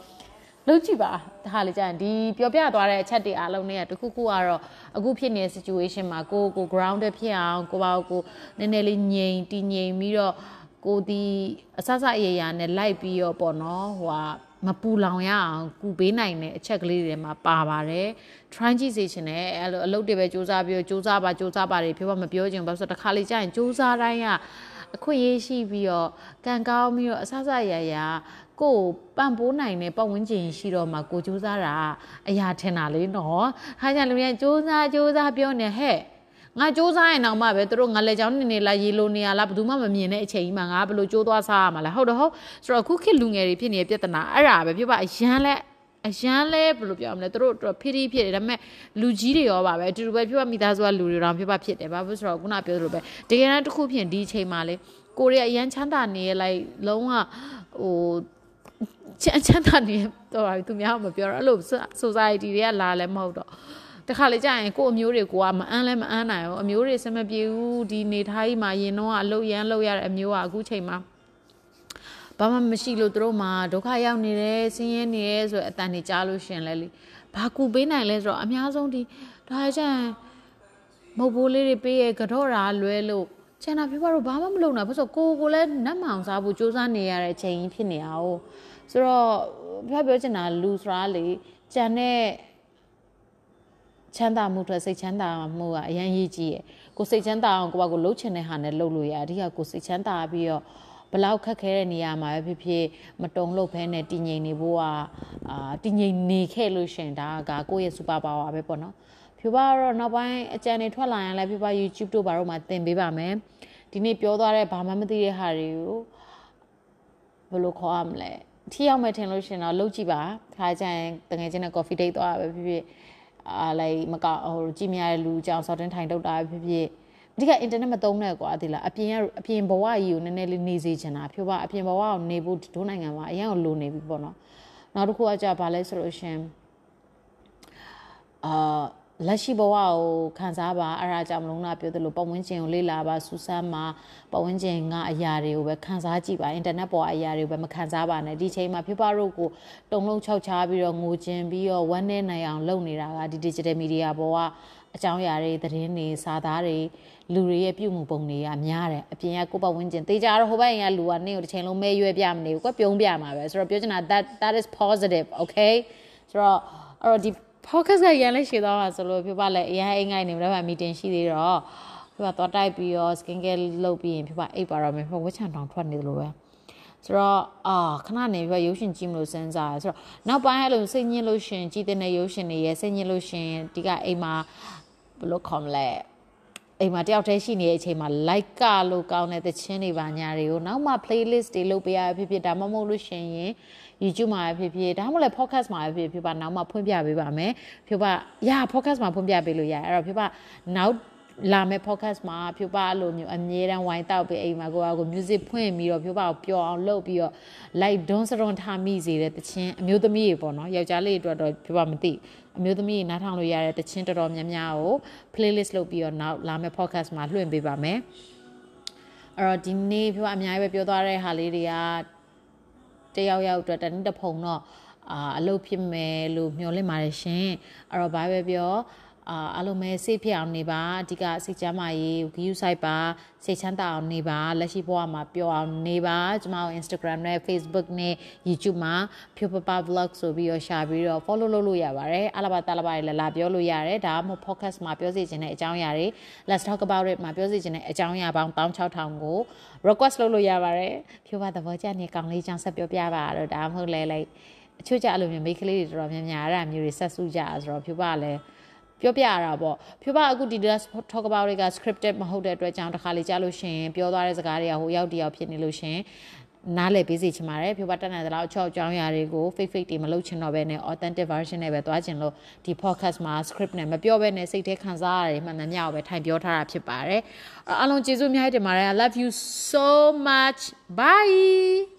[SPEAKER 1] လုပ်ကြည့်ပါဒါလေကြာရင်ဒီပြောပြသွားတဲ့အချက်တွေအားလုံးတွေကတခုခုကတော့အခုဖြစ်နေတဲ့ situation မှာကိုကို grounded ဖြစ်အောင်ကိုပါကိုနည်းနည်းလေးငြိမ်တည်ငြိမ်ပြီးတော့ကိုဒီအဆဆအရရာနဲ့လိုက်ပြီးတော့ပေါ့နော်ဟိုဟာ မပူလောင်ရအောင်ကူပေးနိုင်တဲ့အချက်ကလေးတွေမှာပါပါတယ် try ကြည့်စေချင်တယ်အဲ့လိုအလုပ်တွေပဲစူးစမ်းပြီးတော့စူးစမ်းပါစူးစမ်းပါတွေပြောပါမပြောချင်ဘာလို့ဆိုတော့တစ်ခါလေကြာရင်စူးစမ်းတိုင်းကအခွင့်အရေးရှိပြီးတော့ကံကောင်းပြီးတော့အဆဆရရကိုပံ့ပိုးနိုင်တဲ့ပတ်ဝန်းကျင်ရှိတော့မှကိုစူးစမ်းတာအရာထင်တာလေနော်ခါကြလူတွေစူးစမ်းစူးစမ်းပြောနေဟဲ့ ငါစူးစမ်းရင်တော့မှပဲသူတို့ငါလက်ချောင်းနေနေလာရေလိုနေရလားဘယ်သူမှမမြင်တဲ့အချိန်ကြီးမှာငါဘယ်လိုကြိုးသွားစားရမှာလဲဟုတ်တော့ဟုတ်ဆိုတော့အခုခေတ်လူငယ်တွေဖြစ်နေတဲ့ပြဿနာအဲ့ဒါပဲပြောပါအရန်လဲအရန်လဲဘယ်လိုပြောရမလဲသူတို့တော့ဖိတိဖြစ်တယ်ဒါပေမဲ့လူကြီးတွေရောပါပဲအတူတူပဲပြောပါမိသားစုကလူတွေတော့ပြောပါဖြစ်တယ်ဘာဖြစ်ဆိုတော့ခုနပြောသလိုပဲတကယ်တမ်းတစ်ခုဖြစ်ဒီအချိန်မှာလေကိုရီးယားအရန်ချမ်းသာနေရလိုက်လုံးဝဟိုချမ်းချမ်းသာနေတော့သူများမပြောတော့အဲ့လို society တွေကလာလဲမဟုတ်တော့ တခါလေကြာရင်ကို့အမျိုးတွေကိုကမအန်းလဲမအန်းနိုင်ဘူးအမျိုးတွေစမပြေဘူးဒီနေထားကြီးမှာရင်တော့အလုတ်ရမ်းလုတ်ရတဲ့အမျိုးကအခုချိန်မှာဘာမှမရှိလို့သူတို့မှာဒုက္ခရောက်နေတယ်ဆင်းရဲနေတယ်ဆိုအတန်တွေကြားလို့ရှင်လဲလေဘာကူပေးနိုင်လဲဆိုတော့အများဆုံးဒီဒါကြာရင်မဟုတ်ဘိုးလေးတွေပေးရကတော့တာလွဲလို့ချန်နာပြပါတော့ဘာမှမလုပ်နိုင်ဘူးဆိုတော့ကိုကိုလည်းနတ်မောင်စားဖို့စူးစမ်းနေရတဲ့ချိန်ကြီးဖြစ်နေအောင်ဆိုတော့ပြောပြောချင်တာလူဆိုတာလေကြံတဲ့ ချမ်းသာမှုအတွက်စိတ်ချမ်းသာမှုကအရန်ရည်ကြီးရယ်ကိုစိတ်ချမ်းသာအောင်ကိုကကိုလှုပ်ချင်တဲ့ဟာနဲ့လှုပ်လို့ရအဓိကကိုစိတ်ချမ်းသာပြီးတော့ဘလောက်ခက်ခဲတဲ့နေရာမှာပဲဖြစ်ဖြစ်မတုံလို့ဖဲနဲ့တည်ငြိမ်နေဖို့ကအာတည်ငြိမ်နေခဲ့လို့ရှင်ဒါကကိုယ့်ရဲ့ super power ပဲပေါ့နော်ဖြူပါတော့နောက်ပိုင်းအကြံတွေထွက်လာရင်လည်းဖြူပါ YouTube တို့ဘာတို့မှာသင်ပေးပါမယ်ဒီနေ့ပြောသွားတဲ့ဘာမှမသိတဲ့ဟာတွေကိုဘယ်လိုခေါ်ရမလဲထီရောက်မယ်ထင်လို့ရှင်တော့လှုပ်ကြည့်ပါခါကျရင်တကယ်ချင်းနဲ့ coffee date သွားတာပဲဖြစ်ဖြစ် အာလိုက်မကဟိုကြည့်မြရတဲ့လူကြောင်စော်တင်ထိုင်တုတ်တာဖြစ်ဖြစ်အဓိက internet မသုံးနဲ့ကွာဒီလားအပြင်ကအပြင်ဘဝကြီးကိုနည်းနည်းလေးနေစေချင်တာဖြိုးပါအပြင်ဘဝကိုနေဖို့ဒိုးနိုင်ငံမှာအရင်ကလိုနေပြီပေါ့နော်နောက်တစ်ခုကကြာဘာလဲဆိုလို့ရှင်အာ လက်ရှိဘဝကိုခံစားပါအဲ့ဒါကြောင့်မလုံးလားပြောသလိုပတ်ဝန်းကျင်ကိုလေ့လာပါစူးစမ်းပါပတ်ဝန်းကျင်ကအရာတွေကိုပဲခံစားကြည့်ပါအင်တာနက်ပေါ်အရာတွေကိုပဲမခံစားပါနဲ့ဒီချိန်မှာဖြစ်ပါတို့ကိုတုံလုံးခြောက်ချားပြီးတော့ငိုကျင်ပြီးတော့ဝမ်းနဲ့နိုင်အောင်လုပ်နေတာကဒီ digital media ပေါ်ကအကြောင်းအရာတွေသတင်းတွေစာသားတွေလူတွေရဲ့ပြုမှုပုံတွေကများတယ်အပြင်ကကိုပတ်ဝန်းကျင်တေချာတော့ဟိုဘက်ရင်ကလူကနေကိုတစ်ချိန်လုံးမဲရွယ်ပြမနေဘူးကွပြုံးပြမှာပဲဆိုတော့ပြောချင်တာ that that is positive okay ဆိုတော့အဲ့တော့ဒီ focus ကရန်လေးရှည်သွားမှာဆိုလို့ပြပါလဲအရင်အိမ်ငိုင်းနေမှာ meeting ရှိသေးတော့ပြပါသွားတိုက်ပြီးတော့ skin care လုပ်ပြီးရင်ပြပါအိပ်ပါတော့မယ်ဝက်ချန်တောင်ထွက်နေတယ်လို့ပဲဆိုတော့အာခဏနေပြီးရုပ်ရှင်ကြည့်မလို့စဉ်းစားရဆိုတော့နောက်ပိုင်းအဲ့လိုစိတ်ညစ်လို့ရှင်ကြည်တဲ့ရုပ်ရှင်တွေရဲ့စိတ်ညစ်လို့ရှင်ဒီကအိမ်မှာဘယ်လိုခေါ်မလဲ အိမ်မှာတယောက်တည်းရှိနေတဲ့အချိန်မှာ like ကလို့ကောင်းတဲ့သချင်းတွေပါညာတွေကိုနောက်မှ playlist တွေလုပ်ပေးရဖြစ်ဖြစ်ဒါမှမဟုတ်လို့ရှင်ရင် YouTube မှာဖြစ်ဖြစ်ဒါမှမဟုတ်လည်း podcast မှာဖြစ်ဖြစ်ပါနောက်မှဖွင့်ပြပေးပါမယ်ဖြစ်ပါရ podcast မှာဖွင့်ပြပေးလို့ရတယ်အဲ့တော့ဖြစ်ပါနောက် လာမယ့် podcast မှာဖြူပါလိုမျိုးအမြဲတမ်းဝိုင်းတောက်ပြီးအိမ်မှာကိုကကို music ဖွင့်ပြီးတော့ဖြူပါကိုပျော်အောင်လုပ်ပြီးတော့ like don't စရုံထားမိစေတဲ့တခြင်းအမျိုးသမီးတွေပေါ့နော်ယောက်ျားလေးတွေအတွက်တော့ဖြူပါမသိအမျိုးသမီးတွေနားထောင်လို့ရတဲ့တခြင်းတော်တော်များများကို playlist လုပ်ပြီးတော့နောက်လာမယ့် podcast မှာလွှင့်ပေးပါမယ်အဲ့တော့ဒီနေ့ဖြူပါအများကြီးပဲပြောသွားတဲ့ဟာလေးတွေကတယောက်ယောက်အတွက်တနည်းတစ်ဖုံတော့အာအလုပ်ဖြစ်မယ်လို့မျှော်လင့်ပါတယ်ရှင်အဲ့တော့ဘာပဲပြော အာအားလုံးပဲစိတ်ဖြစ်အောင်နေပါအဓိကစိတ်ချမ်းသာရေးဂယူဆိုင်ပါစိတ်ချမ်းသာအောင်နေပါလက်ရှိဘဝမှာပျော်အောင်နေပါကျမတို့ Instagram နဲ့ Facebook နဲ့ YouTube မှာဖြိုပပ vlog ဆိုပြီးတော့ရှာပြီးတော့ follow လုပ်လို့ရပါတယ်အလားပါတလားပါလည်းလာပြောလို့ရတယ်ဒါမှမဟုတ် podcast မှာပြောစီခြင်းတဲ့အကြောင်းအရာတွေ let's talk about it မှာပြောစီခြင်းတဲ့အကြောင်းအရာပေါင်း16000ကို request လုပ်လို့ရပါတယ်ဖြိုပါသဘောကျနေကောင်းလေးကြောင့်ဆက်ပြောပြပါတော့ဒါမှမဟုတ်လဲလိုက်အချို့ကြအဲ့လိုမျိုးမိတ်ကလေးတွေတော်တော်များများအဲ့ဒါမျိုးတွေဆက်စုကြဆိုတော့ဖြိုပါလည်း ပြောပြရတာပေါ့ဖြိုးပါအခုဒီ talk about တွေက scripted မဟုတ်တဲ့အတွက်ကြောင့်တစ်ခါလေကြားလို့ရှင်ပြောသွားတဲ့စကားတွေကဟိုရောက်တယောက်ဖြစ်နေလို့ရှင်နားလည်ပေးစီချင်ပါတယ်ဖြိုးပါတက်နိုင်သလောက်အချောက်အကြောင်းအရာတွေကို fake fake တွေမလုပ်ချင်တော့ဘဲနဲ့ authentic version နဲ့ပဲသွားချင်လို့ဒီ podcast မှာ script နဲ့မပြောဘဲနဲ့စိတ်ထဲခံစားရတယ်မှန်မှန်မြောက်ပဲထိုင်ပြောထားတာဖြစ်ပါတယ်အားလုံးကျေးဇူးအများကြီးတင်ပါတယ် I love you so much bye